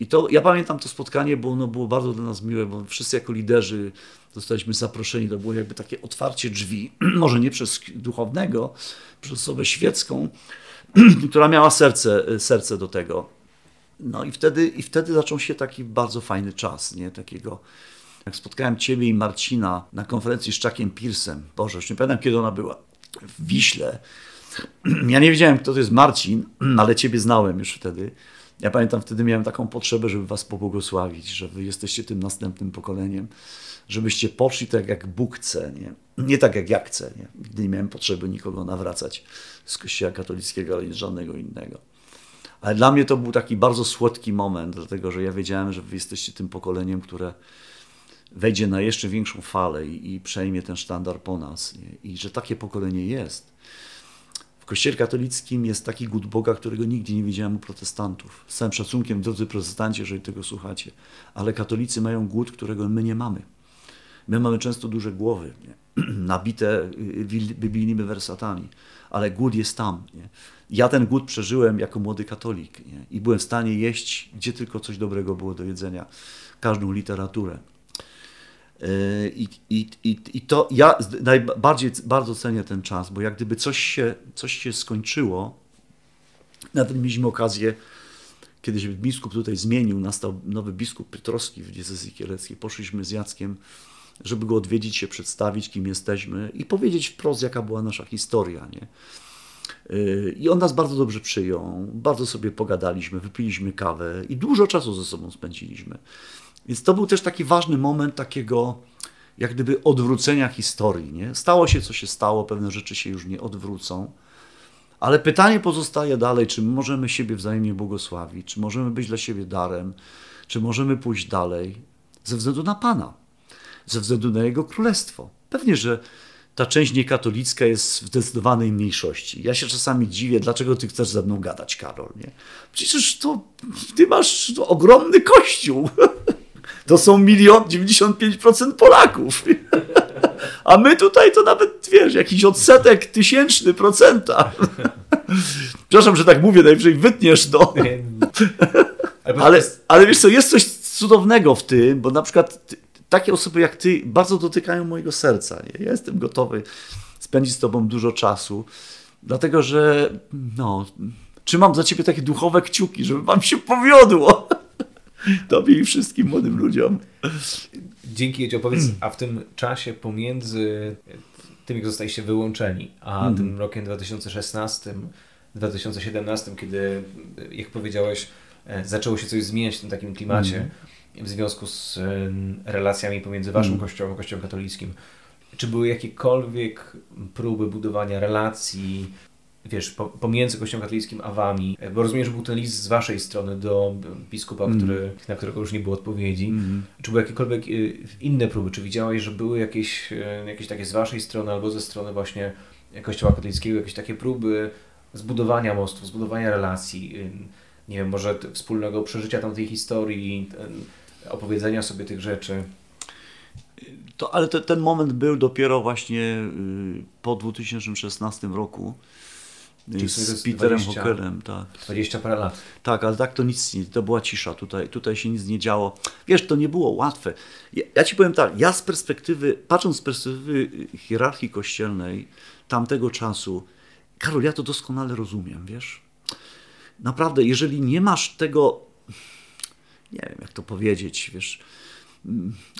Speaker 2: I to, ja pamiętam to spotkanie, bo ono było bardzo dla nas miłe, bo wszyscy jako liderzy zostaliśmy zaproszeni, to było jakby takie otwarcie drzwi, może nie przez duchownego, przez osobę świecką, która miała serce, serce do tego. No i wtedy, i wtedy zaczął się taki bardzo fajny czas, nie? Takiego, jak spotkałem Ciebie i Marcina na konferencji z Czakiem Pearsem, Boże, już nie pamiętam kiedy ona była, w Wiśle. Ja nie wiedziałem, kto to jest Marcin, ale ciebie znałem już wtedy. Ja pamiętam, wtedy miałem taką potrzebę, żeby was pobłogosławić, że wy jesteście tym następnym pokoleniem, żebyście poszli tak, jak Bóg chce, nie, nie tak, jak ja chcę. Nie? Nigdy nie miałem potrzeby nikogo nawracać z kościoła katolickiego, ale żadnego innego. Ale dla mnie to był taki bardzo słodki moment, dlatego że ja wiedziałem, że wy jesteście tym pokoleniem, które wejdzie na jeszcze większą falę i, i przejmie ten sztandar po nas. Nie? I że takie pokolenie jest. W Kościele katolickim jest taki głód Boga, którego nigdy nie widziałem u protestantów. Z całym szacunkiem, drodzy protestanci, jeżeli tego słuchacie, ale katolicy mają głód, którego my nie mamy. My mamy często duże głowy, nie? nabite y, biblijnymi wersatami, ale głód jest tam. Nie? Ja ten głód przeżyłem jako młody katolik nie? i byłem w stanie jeść, gdzie tylko coś dobrego było do jedzenia, każdą literaturę. I, i, i, I to ja najbardziej bardzo cenię ten czas, bo jak gdyby coś się, coś się skończyło, nawet mieliśmy okazję, kiedyś biskup tutaj zmienił, nastał nowy biskup Piotrowski w diecezji kieleckiej, poszliśmy z Jackiem, żeby go odwiedzić, się przedstawić, kim jesteśmy i powiedzieć wprost, jaka była nasza historia. Nie? I on nas bardzo dobrze przyjął, bardzo sobie pogadaliśmy, wypiliśmy kawę i dużo czasu ze sobą spędziliśmy. Więc to był też taki ważny moment takiego, jak gdyby odwrócenia historii. Nie? Stało się, co się stało, pewne rzeczy się już nie odwrócą. Ale pytanie pozostaje dalej, czy my możemy siebie wzajemnie błogosławić, czy możemy być dla siebie darem, czy możemy pójść dalej ze względu na Pana, ze względu na Jego Królestwo. Pewnie, że ta część niekatolicka jest w zdecydowanej mniejszości. Ja się czasami dziwię, dlaczego ty chcesz ze mną gadać, Karol, nie? Przecież to ty masz ogromny kościół. To są milion, 95% Polaków. A my tutaj to nawet, wiesz, jakiś odsetek tysięczny procenta. Przepraszam, że tak mówię, najwyżej wytniesz to. Ale, ale wiesz co, jest coś cudownego w tym, bo na przykład takie osoby jak ty bardzo dotykają mojego serca. Ja jestem gotowy spędzić z tobą dużo czasu, dlatego że no, trzymam za ciebie takie duchowe kciuki, żeby wam się powiodło. Tobie i wszystkim młodym ludziom.
Speaker 1: Dzięki, Edzio. Powiedz, a w tym czasie pomiędzy tym, jak zostaliście wyłączeni, a mm. tym rokiem 2016, 2017, kiedy, jak powiedziałeś, e, zaczęło się coś zmieniać w tym takim klimacie, mm w związku z relacjami pomiędzy waszym mm. kościołem a kościołem katolickim. Czy były jakiekolwiek próby budowania relacji, wiesz, pomiędzy kościołem katolickim a wami? Bo rozumiem, że był ten list z waszej strony do biskupa, mm. który, na którego już nie było odpowiedzi. Mm. Czy były jakiekolwiek y, inne próby? Czy widziałeś, że były jakieś, jakieś takie z waszej strony albo ze strony właśnie kościoła katolickiego, jakieś takie próby zbudowania mostów, zbudowania relacji? Nie wiem, może wspólnego przeżycia tamtej historii, opowiedzenia sobie tych rzeczy.
Speaker 2: To, ale te, ten moment był dopiero właśnie y, po 2016 roku. Czyli z Peterem 20, Hockerem, tak.
Speaker 1: 20 parę lat.
Speaker 2: Tak, ale tak to nic to była cisza, tutaj, tutaj się nic nie działo. Wiesz, to nie było łatwe. Ja, ja ci powiem tak, ja z perspektywy, patrząc z perspektywy hierarchii kościelnej tamtego czasu, Karol, ja to doskonale rozumiem, wiesz. Naprawdę, jeżeli nie masz tego nie wiem jak to powiedzieć, wiesz.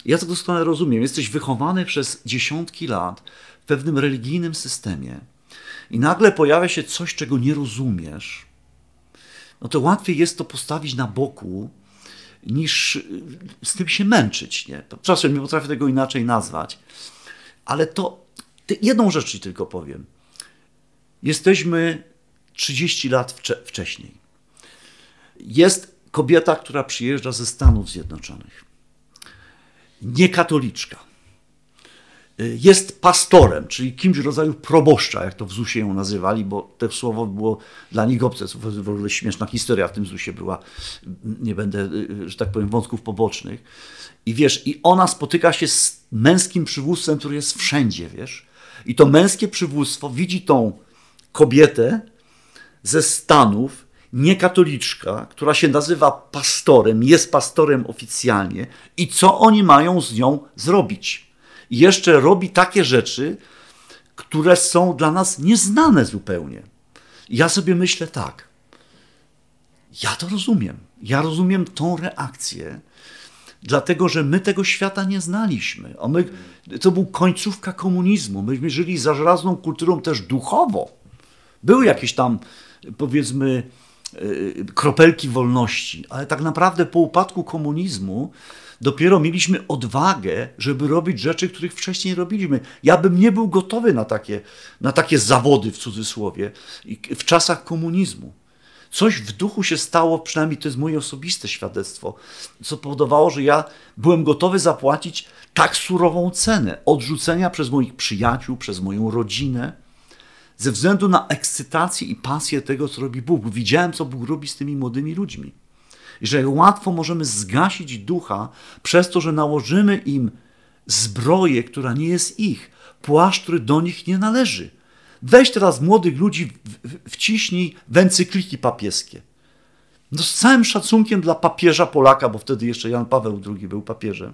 Speaker 2: Ja to doskonale rozumiem. Jesteś wychowany przez dziesiątki lat w pewnym religijnym systemie i nagle pojawia się coś, czego nie rozumiesz, no to łatwiej jest to postawić na boku, niż z tym się męczyć. Nie? Czasem nie potrafię tego inaczej nazwać. Ale to jedną rzecz ci tylko powiem. Jesteśmy 30 lat wcze wcześniej. Jest kobieta, która przyjeżdża ze Stanów Zjednoczonych, niekatoliczka, jest pastorem, czyli kimś w rodzaju proboszcza, jak to w ZUSie ją nazywali, bo to słowo było dla nich obce. W ogóle śmieszna historia w tym ZUSie była, nie będę, że tak powiem, wątków pobocznych. I wiesz, i ona spotyka się z męskim przywództwem, który jest wszędzie, wiesz. I to męskie przywództwo widzi tą kobietę ze Stanów, niekatoliczka, która się nazywa pastorem, jest pastorem oficjalnie i co oni mają z nią zrobić. I jeszcze robi takie rzeczy, które są dla nas nieznane zupełnie. Ja sobie myślę tak, ja to rozumiem. Ja rozumiem tą reakcję, dlatego że my tego świata nie znaliśmy. A my, to był końcówka komunizmu. Myśmy żyli za żelazną kulturą też duchowo. Były jakieś tam, powiedzmy, Y, kropelki wolności, ale tak naprawdę po upadku komunizmu dopiero mieliśmy odwagę, żeby robić rzeczy, których wcześniej robiliśmy. Ja bym nie był gotowy na takie, na takie zawody w cudzysłowie w czasach komunizmu. Coś w duchu się stało, przynajmniej to jest moje osobiste świadectwo, co powodowało, że ja byłem gotowy zapłacić tak surową cenę odrzucenia przez moich przyjaciół, przez moją rodzinę ze względu na ekscytację i pasję tego, co robi Bóg. Widziałem, co Bóg robi z tymi młodymi ludźmi. I że łatwo możemy zgasić ducha przez to, że nałożymy im zbroję, która nie jest ich, płaszcz, który do nich nie należy. Weź teraz młodych ludzi, wciśnij w encykliki papieskie. No z całym szacunkiem dla papieża Polaka, bo wtedy jeszcze Jan Paweł II był papieżem,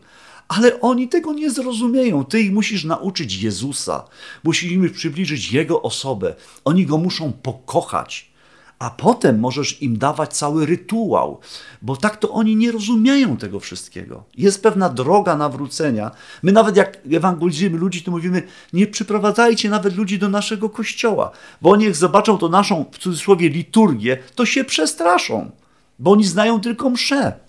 Speaker 2: ale oni tego nie zrozumieją. Ty ich musisz nauczyć Jezusa, musisz im przybliżyć Jego osobę. Oni go muszą pokochać a potem możesz im dawać cały rytuał, bo tak to oni nie rozumieją tego wszystkiego. Jest pewna droga nawrócenia. My nawet jak ewangelizujemy ludzi, to mówimy, nie przyprowadzajcie nawet ludzi do naszego kościoła, bo oni jak zobaczą to naszą, w cudzysłowie, liturgię, to się przestraszą, bo oni znają tylko mszę.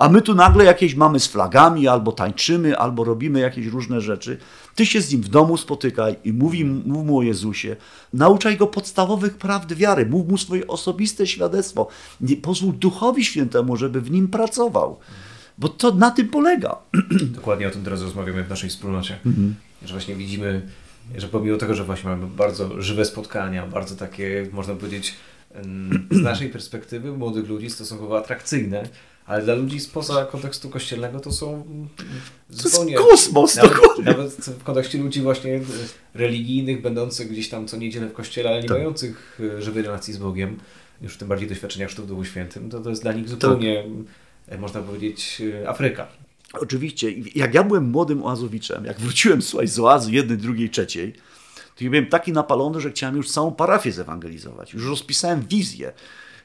Speaker 2: A my tu nagle jakieś mamy z flagami, albo tańczymy, albo robimy jakieś różne rzeczy. Ty się z nim w domu spotykaj i mówi, mów mu o Jezusie. Nauczaj go podstawowych prawd wiary. Mów mu swoje osobiste świadectwo. Nie, pozwól Duchowi Świętemu, żeby w nim pracował. Bo to na tym polega.
Speaker 1: Dokładnie o tym teraz rozmawiamy w naszej wspólnocie. Mhm. Że właśnie widzimy, że pomimo tego, że właśnie mamy bardzo żywe spotkania, bardzo takie, można powiedzieć, z naszej perspektywy młodych ludzi stosunkowo atrakcyjne, ale dla ludzi spoza kontekstu kościelnego to są
Speaker 2: zupełnie... To jest kosmos,
Speaker 1: nawet, dokładnie. Nawet w kontekście ludzi właśnie religijnych, będących gdzieś tam co niedzielę w kościele, ale nie tak. mających e, żywej relacji z Bogiem, już tym bardziej doświadczenia chrztu w Duchu Świętym, to to jest dla nich zupełnie, tak. można powiedzieć, e, Afryka.
Speaker 2: Oczywiście. Jak ja byłem młodym oazowiczem, jak wróciłem słuchaj, z oazy jednej, drugiej, trzeciej, to ja byłem taki napalony, że chciałem już całą parafię zewangelizować. Już rozpisałem wizję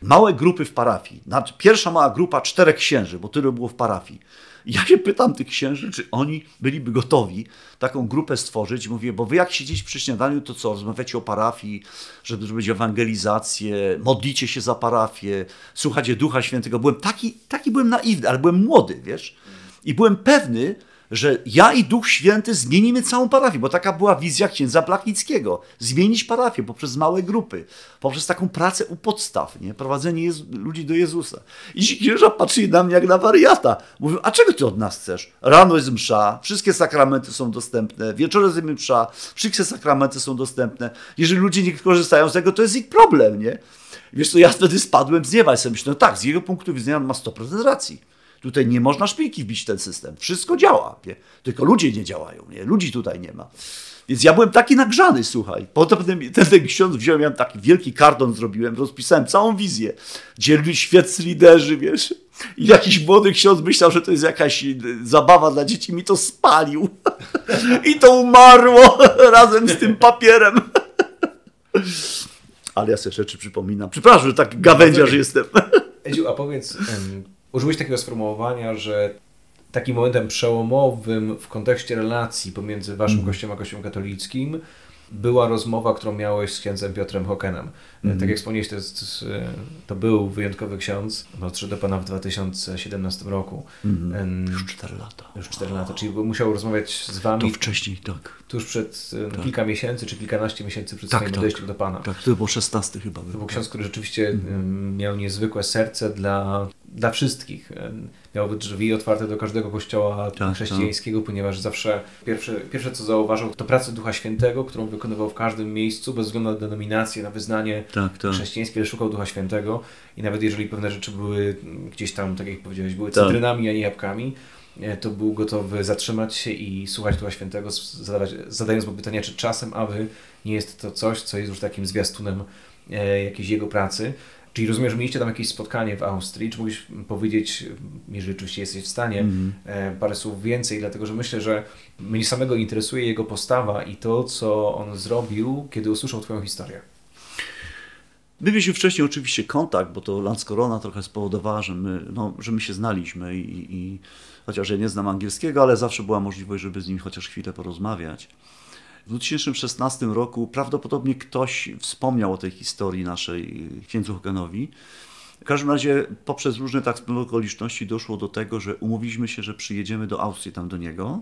Speaker 2: małe grupy w parafii. Pierwsza mała grupa czterech księży, bo tyle było w parafii. Ja się pytam tych księży, czy oni byliby gotowi taką grupę stworzyć. Mówię, bo wy jak siedzieć przy śniadaniu, to co, rozmawiacie o parafii, żeby zrobić ewangelizację, modlicie się za parafię, słuchacie Ducha Świętego. Byłem taki, taki byłem naiwny, ale byłem młody, wiesz? I byłem pewny, że ja i Duch Święty zmienimy całą parafię, bo taka była wizja księdza Blachnickiego. Zmienić parafię poprzez małe grupy, poprzez taką pracę u podstaw, nie? prowadzenie Jezu ludzi do Jezusa. I ci księża patrzyli na mnie jak na wariata. Mówią, a czego ty od nas chcesz? Rano jest msza, wszystkie sakramenty są dostępne, wieczorem jest msza, wszystkie sakramenty są dostępne. Jeżeli ludzie nie korzystają z tego, to jest ich problem, nie? Wiesz co, ja wtedy spadłem z nieba i sobie myślę, no tak, z jego punktu widzenia on ma 100% racji. Tutaj nie można szpilki wbić w ten system. Wszystko działa, nie? tylko ludzie nie działają, nie? ludzi tutaj nie ma. Więc ja byłem taki nagrzany, słuchaj. Potem ten, ten, ten ksiądz wziąłem, ja taki wielki kardon zrobiłem, rozpisałem całą wizję. Dzielni świeccy liderzy, wiesz. I jakiś młody ksiądz myślał, że to jest jakaś e, zabawa dla dzieci, mi to spalił. I to umarło razem z tym papierem. Ale ja sobie rzeczy przypominam. Przepraszam, że tak gawędziarz jestem.
Speaker 1: Edziu, a powiedz, użyłeś takiego sformułowania, że takim momentem przełomowym w kontekście relacji pomiędzy waszym mm. kościołem a kościołem katolickim była rozmowa, którą miałeś z księdzem Piotrem Hokenem. Mm. Tak jak wspomniałeś, to, jest, to był wyjątkowy ksiądz, odszedł do Pana w 2017 roku.
Speaker 2: Mm. Już 4 lata.
Speaker 1: Już 4 lata, czyli musiał rozmawiać z Wami.
Speaker 2: To wcześniej, tak.
Speaker 1: Tuż przed tak. kilka miesięcy, czy kilkanaście miesięcy przed tak, swoim tak. odejściem do Pana.
Speaker 2: Tak, to był 16 chyba.
Speaker 1: To był ksiądz, który rzeczywiście mm. miał niezwykłe serce dla, dla wszystkich miałby drzwi otwarte do każdego kościoła tak, chrześcijańskiego, tak. ponieważ zawsze pierwsze, pierwsze co zauważył to pracę Ducha Świętego, którą wykonywał w każdym miejscu, bez względu na denominację, na wyznanie tak, tak. chrześcijańskie, szukał Ducha Świętego i nawet jeżeli pewne rzeczy były gdzieś tam, tak jak powiedziałeś, były tak. cytrynami, a nie jabłkami, e, to był gotowy zatrzymać się i słuchać Ducha Świętego, zadawać, zadając mu pytanie, czy czasem, aby nie jest to coś, co jest już takim zwiastunem e, jakiejś jego pracy. Czyli rozumiem, że mieliście tam jakieś spotkanie w Austrii. Czy mógłbyś powiedzieć, jeżeli oczywiście jesteś w stanie, mm -hmm. parę słów więcej, dlatego że myślę, że mnie samego interesuje jego postawa i to, co on zrobił, kiedy usłyszał Twoją historię.
Speaker 2: My mieliśmy wcześniej oczywiście kontakt, bo to Lance Corona trochę spowodowała, że my, no, że my się znaliśmy i, i chociaż ja nie znam angielskiego, ale zawsze była możliwość, żeby z nim chociaż chwilę porozmawiać. W 2016 roku prawdopodobnie ktoś wspomniał o tej historii naszej księdzu Hoganowi. W każdym razie poprzez różne tak okoliczności doszło do tego, że umówiliśmy się, że przyjedziemy do Austrii tam do niego,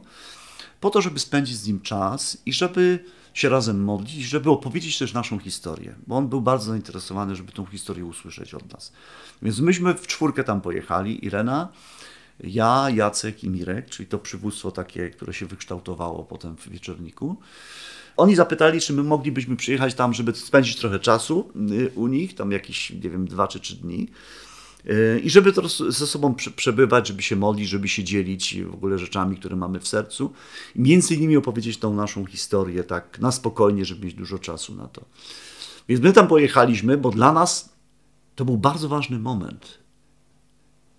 Speaker 2: po to, żeby spędzić z nim czas i żeby się razem modlić, żeby opowiedzieć też naszą historię, bo on był bardzo zainteresowany, żeby tą historię usłyszeć od nas. Więc myśmy w czwórkę tam pojechali, Irena, ja, Jacek i Mirek, czyli to przywództwo takie, które się wykształtowało potem w wieczorniku. Oni zapytali, czy my moglibyśmy przyjechać tam, żeby spędzić trochę czasu y, u nich, tam jakieś, nie wiem, dwa czy trzy dni. Y, I żeby to ze sobą przebywać, żeby się modlić, żeby się dzielić w ogóle rzeczami, które mamy w sercu. I między innymi opowiedzieć tą naszą historię tak na spokojnie, żeby mieć dużo czasu na to. Więc my tam pojechaliśmy, bo dla nas to był bardzo ważny moment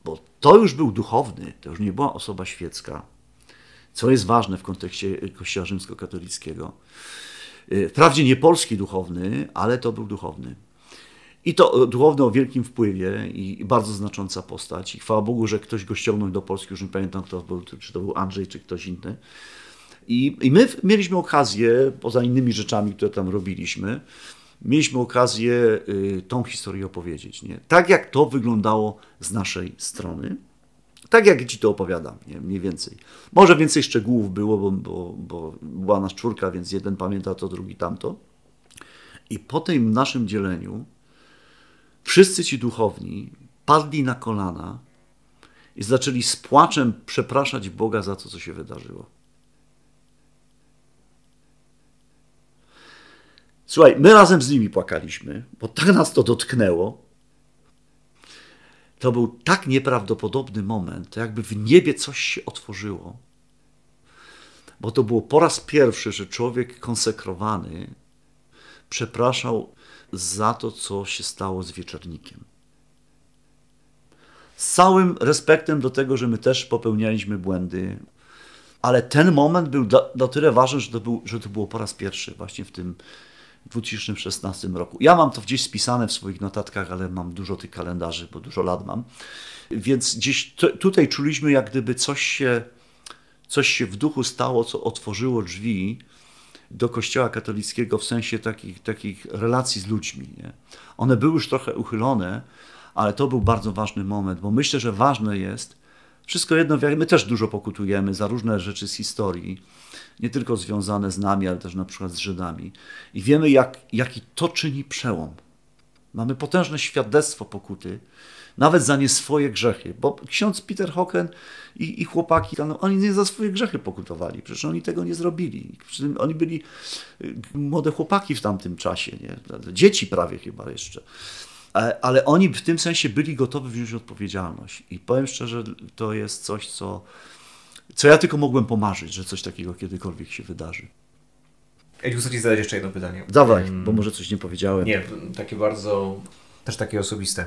Speaker 2: bo to już był duchowny, to już nie była osoba świecka, co jest ważne w kontekście Kościoła rzymskokatolickiego. Y, wprawdzie nie polski duchowny, ale to był duchowny. I to duchowny o wielkim wpływie i bardzo znacząca postać. I chwała Bogu, że ktoś go ściągnął do Polski, już nie pamiętam kto był, czy to był Andrzej, czy ktoś inny. I, I my mieliśmy okazję, poza innymi rzeczami, które tam robiliśmy, mieliśmy okazję y, tą historię opowiedzieć. Nie? Tak jak to wyglądało z naszej strony. Tak jak ci to opowiadam, nie? mniej więcej. Może więcej szczegółów było, bo, bo, bo była nas czwórka, więc jeden pamięta to, drugi tamto. I po tym naszym dzieleniu wszyscy ci duchowni padli na kolana i zaczęli z płaczem przepraszać Boga za to, co się wydarzyło. Słuchaj, my razem z nimi płakaliśmy, bo tak nas to dotknęło. To był tak nieprawdopodobny moment, jakby w niebie coś się otworzyło. Bo to było po raz pierwszy, że człowiek konsekrowany przepraszał za to, co się stało z wieczornikiem. Z całym respektem do tego, że my też popełnialiśmy błędy, ale ten moment był na tyle ważny, że to, był, że to było po raz pierwszy właśnie w tym 2016 roku. Ja mam to gdzieś spisane w swoich notatkach, ale mam dużo tych kalendarzy, bo dużo lat mam. Więc gdzieś tutaj czuliśmy, jak gdyby coś się, coś się w duchu stało, co otworzyło drzwi do Kościoła katolickiego w sensie takich, takich relacji z ludźmi. Nie? One były już trochę uchylone, ale to był bardzo ważny moment, bo myślę, że ważne jest, wszystko jedno, my też dużo pokutujemy za różne rzeczy z historii, nie tylko związane z nami, ale też na przykład z Żydami. I wiemy, jak, jaki to czyni przełom. Mamy potężne świadectwo pokuty, nawet za nie swoje grzechy. Bo ksiądz Peter Hocken i, i chłopaki, tam, oni nie za swoje grzechy pokutowali. Przecież oni tego nie zrobili. Oni byli y, młode chłopaki w tamtym czasie, nie? dzieci prawie chyba jeszcze. E, ale oni w tym sensie byli gotowi wziąć odpowiedzialność. I powiem szczerze, to jest coś, co, co ja tylko mogłem pomarzyć, że coś takiego kiedykolwiek się wydarzy.
Speaker 1: Edziu, chcę Ci zadać jeszcze jedno pytanie.
Speaker 2: Dawaj, bo może coś nie powiedziałem.
Speaker 1: Nie, takie bardzo, też takie osobiste.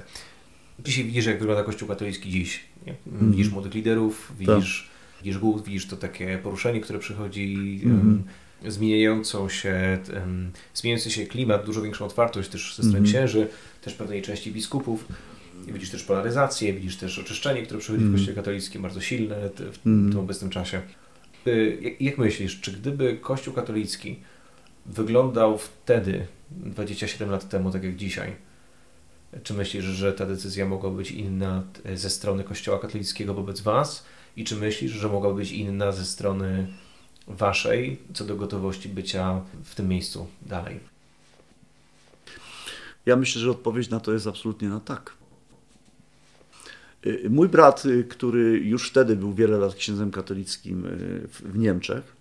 Speaker 1: Dzisiaj widzisz, jak wygląda Kościół katolicki dziś. Mm. Widzisz młodych liderów, widzisz, tak. widzisz głód, widzisz to takie poruszenie, które przychodzi, mm. um, zmieniającą się, um, zmieniający się klimat, dużo większą otwartość też ze strony mm. księży, też pewnej części biskupów. Widzisz też polaryzację, widzisz też oczyszczenie, które przychodzi mm. w Kościele katolickim, bardzo silne w mm. tym obecnym czasie. Y, jak myślisz, czy gdyby Kościół katolicki wyglądał wtedy, 27 lat temu, tak jak dzisiaj, czy myślisz, że ta decyzja mogła być inna e, ze strony Kościoła katolickiego wobec Was? I czy myślisz, że mogła być inna ze strony Waszej co do gotowości bycia w tym miejscu dalej?
Speaker 2: Ja myślę, że odpowiedź na to jest absolutnie na tak. Y, mój brat, y, który już wtedy był wiele lat księdzem katolickim y, w Niemczech,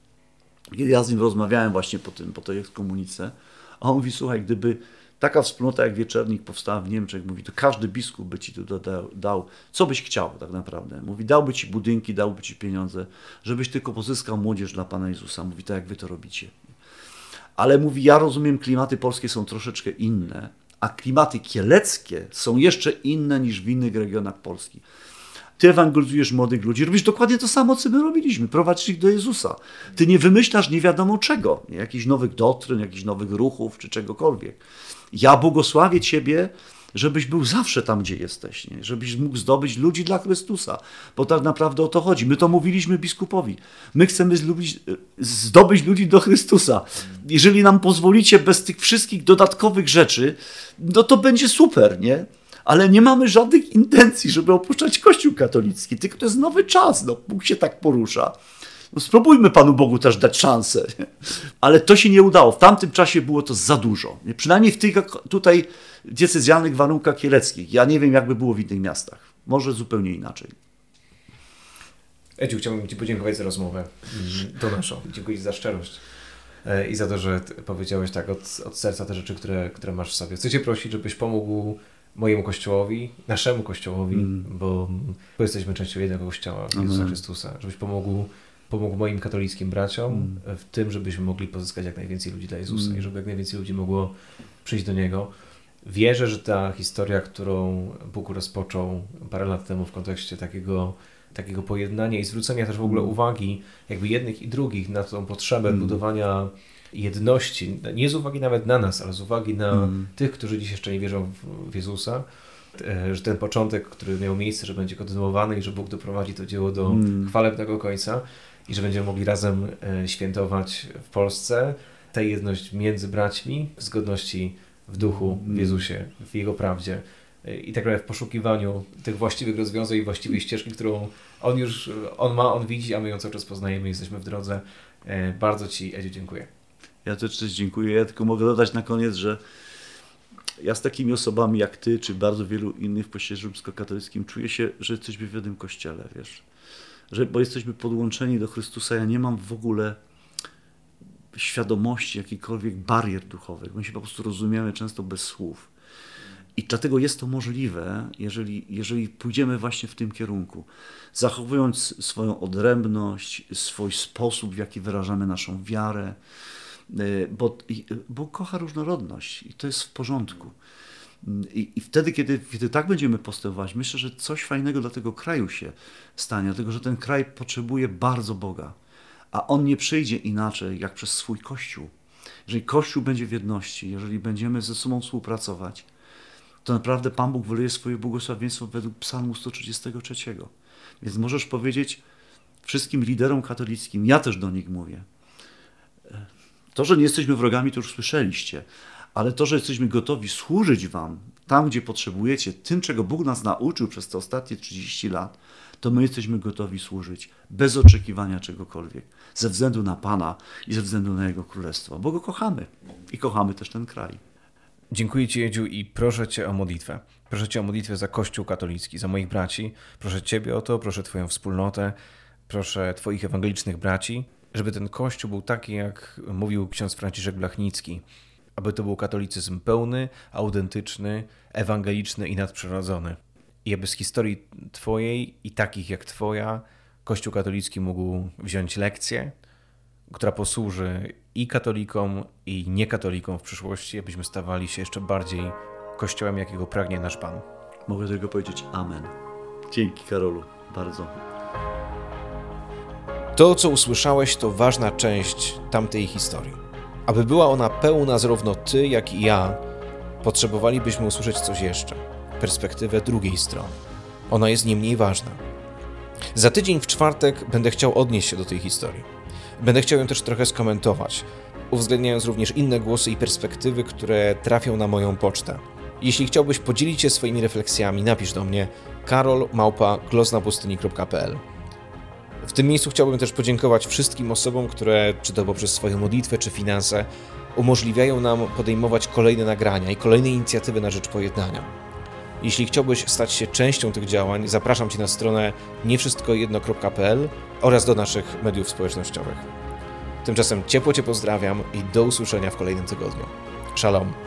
Speaker 2: kiedy ja z nim rozmawiałem właśnie po, tym, po tej ekskomunice, a on mówi, słuchaj, gdyby taka wspólnota jak Wieczernik powstała w Niemczech, mówi, to każdy biskup by ci tu dał, dał, co byś chciał tak naprawdę. Mówi, dałby ci budynki, dałby ci pieniądze, żebyś tylko pozyskał młodzież dla Pana Jezusa. Mówi, tak jak wy to robicie. Ale mówi, ja rozumiem, klimaty polskie są troszeczkę inne, a klimaty kieleckie są jeszcze inne niż w innych regionach Polski. Ty ewangelizujesz młodych ludzi, robisz dokładnie to samo, co my robiliśmy, prowadzisz ich do Jezusa. Ty nie wymyślasz nie wiadomo czego, nie? jakichś nowych doktryn, jakichś nowych ruchów czy czegokolwiek. Ja błogosławię Ciebie, żebyś był zawsze tam, gdzie jesteś, nie? żebyś mógł zdobyć ludzi dla Chrystusa, bo tak naprawdę o to chodzi. My to mówiliśmy biskupowi. My chcemy zlubić, zdobyć ludzi do Chrystusa. Jeżeli nam pozwolicie bez tych wszystkich dodatkowych rzeczy, no to będzie super, nie? Ale nie mamy żadnych intencji, żeby opuszczać Kościół katolicki, tylko to jest nowy czas, no, Bóg się tak porusza. No spróbujmy Panu Bogu też dać szansę. Ale to się nie udało. W tamtym czasie było to za dużo. Przynajmniej w tych tutaj diecezjalnych warunkach kieleckich. Ja nie wiem, jakby było w innych miastach. Może zupełnie inaczej.
Speaker 1: Edziu, chciałbym Ci podziękować za rozmowę. To naszą. Dziękuję Ci za szczerość e, i za to, że powiedziałeś tak od, od serca te rzeczy, które, które masz w sobie. Chcę Cię prosić, żebyś pomógł mojemu kościołowi, naszemu kościołowi, mm. bo, bo jesteśmy częścią jednego kościoła, Jezusa Chrystusa, żebyś pomógł pomógł moim katolickim braciom mm. w tym, żebyśmy mogli pozyskać jak najwięcej ludzi dla Jezusa mm. i żeby jak najwięcej ludzi mogło przyjść do Niego. Wierzę, że ta historia, którą Bóg rozpoczął parę lat temu w kontekście takiego, takiego pojednania i zwrócenia też w ogóle uwagi jakby jednych i drugich na tą potrzebę budowania jedności, nie z uwagi nawet na nas, ale z uwagi na tych, którzy dziś jeszcze nie wierzą w, Jezusa, e, że ten początek, który miał miejsce, że będzie kontynuowany i że Bóg doprowadzi to dzieło do chwalebnego końca i że będziemy mogli razem e, świętować w Polsce tę jedność między braćmi w zgodności w duchu, w Jezusie, w Jego prawdzie e, i tak naprawdę w poszukiwaniu tych właściwych rozwiązań i właściwej ścieżki, którą On już, On ma, On widzi, a my ją cały czas poznajemy, jesteśmy w drodze. E, Bardzo Ci, Edziu, dziękuję.
Speaker 2: Ja też, też dziękuję. Ja tylko mogę dodać na koniec, że ja z takimi osobami jak ty, czy bardzo wielu innych w kościele rzymskokatolickim czuję się, że jesteśmy w jednym kościele, wiesz. Że, bo jesteśmy podłączeni do Chrystusa. Ja nie mam w ogóle świadomości jakichkolwiek barier duchowych. My się po prostu rozumiemy często bez słów. I dlatego jest to możliwe, jeżeli, jeżeli pójdziemy właśnie w tym kierunku, zachowując swoją odrębność, swój sposób, w jaki wyrażamy naszą wiarę, y, bo Bóg kocha różnorodność i to jest w porządku. I, I wtedy, kiedy, kiedy tak będziemy postępować, myślę, że coś fajnego dla tego kraju się stanie, dlatego że ten kraj potrzebuje bardzo Boga, a on nie przyjdzie inaczej jak przez swój Kościół. Jeżeli Kościół będzie w jedności, jeżeli będziemy ze sobą współpracować, to naprawdę Pan Bóg wyleje swoje błogosławieństwo według Psalmu 133. Więc możesz powiedzieć wszystkim liderom katolickim, ja też do nich mówię, to, że nie jesteśmy wrogami, to już słyszeliście, ale to, że jesteśmy gotowi służyć Wam tam, gdzie potrzebujecie, tym, czego Bóg nas nauczył przez te ostatnie 30 lat, to my jesteśmy gotowi służyć bez oczekiwania czegokolwiek, ze względu na Pana i ze względu na Jego Królestwo, bo Go kochamy i kochamy też ten kraj.
Speaker 1: Dziękuję Ci, Edziu, i proszę Cię o modlitwę. Proszę Cię o modlitwę za Kościół katolicki, za moich braci. Proszę Ciebie o to, proszę Twoją wspólnotę, proszę Twoich ewangelicznych braci, żeby ten Kościół był taki, jak mówił ksiądz Franciszek Blachnicki. Aby to był katolicyzm pełny, autentyczny, ewangeliczny i nadprzyrodzony. I aby z historii Twojej i takich jak Twoja, Kościół katolicki mógł wziąć lekcję, która posłuży i katolikom, i niekatolikom w przyszłości, abyśmy stawali się jeszcze bardziej kościołem, jakiego pragnie nasz Pan.
Speaker 2: Mogę tylko powiedzieć Amen. Dzięki Karolu, bardzo.
Speaker 1: To, co usłyszałeś, to ważna część tamtej historii. Aby była ona pełna, zarówno ty, jak i ja, potrzebowalibyśmy usłyszeć coś jeszcze perspektywę drugiej strony. Ona jest nie mniej ważna. Za tydzień w czwartek będę chciał odnieść się do tej historii. Będę chciał ją też trochę skomentować, uwzględniając również inne głosy i perspektywy, które trafią na moją pocztę. Jeśli chciałbyś podzielić się swoimi refleksjami, napisz do mnie karol.glosnapustyni.pl w tym miejscu chciałbym też podziękować wszystkim osobom, które, czy to poprzez swoją modlitwę, czy finanse, umożliwiają nam podejmować kolejne nagrania i kolejne inicjatywy na rzecz pojednania. Jeśli chciałbyś stać się częścią tych działań, zapraszam Cię na stronę niewszystkojedno.pl oraz do naszych mediów społecznościowych. Tymczasem ciepło Cię pozdrawiam i do usłyszenia w kolejnym tygodniu. Shalom.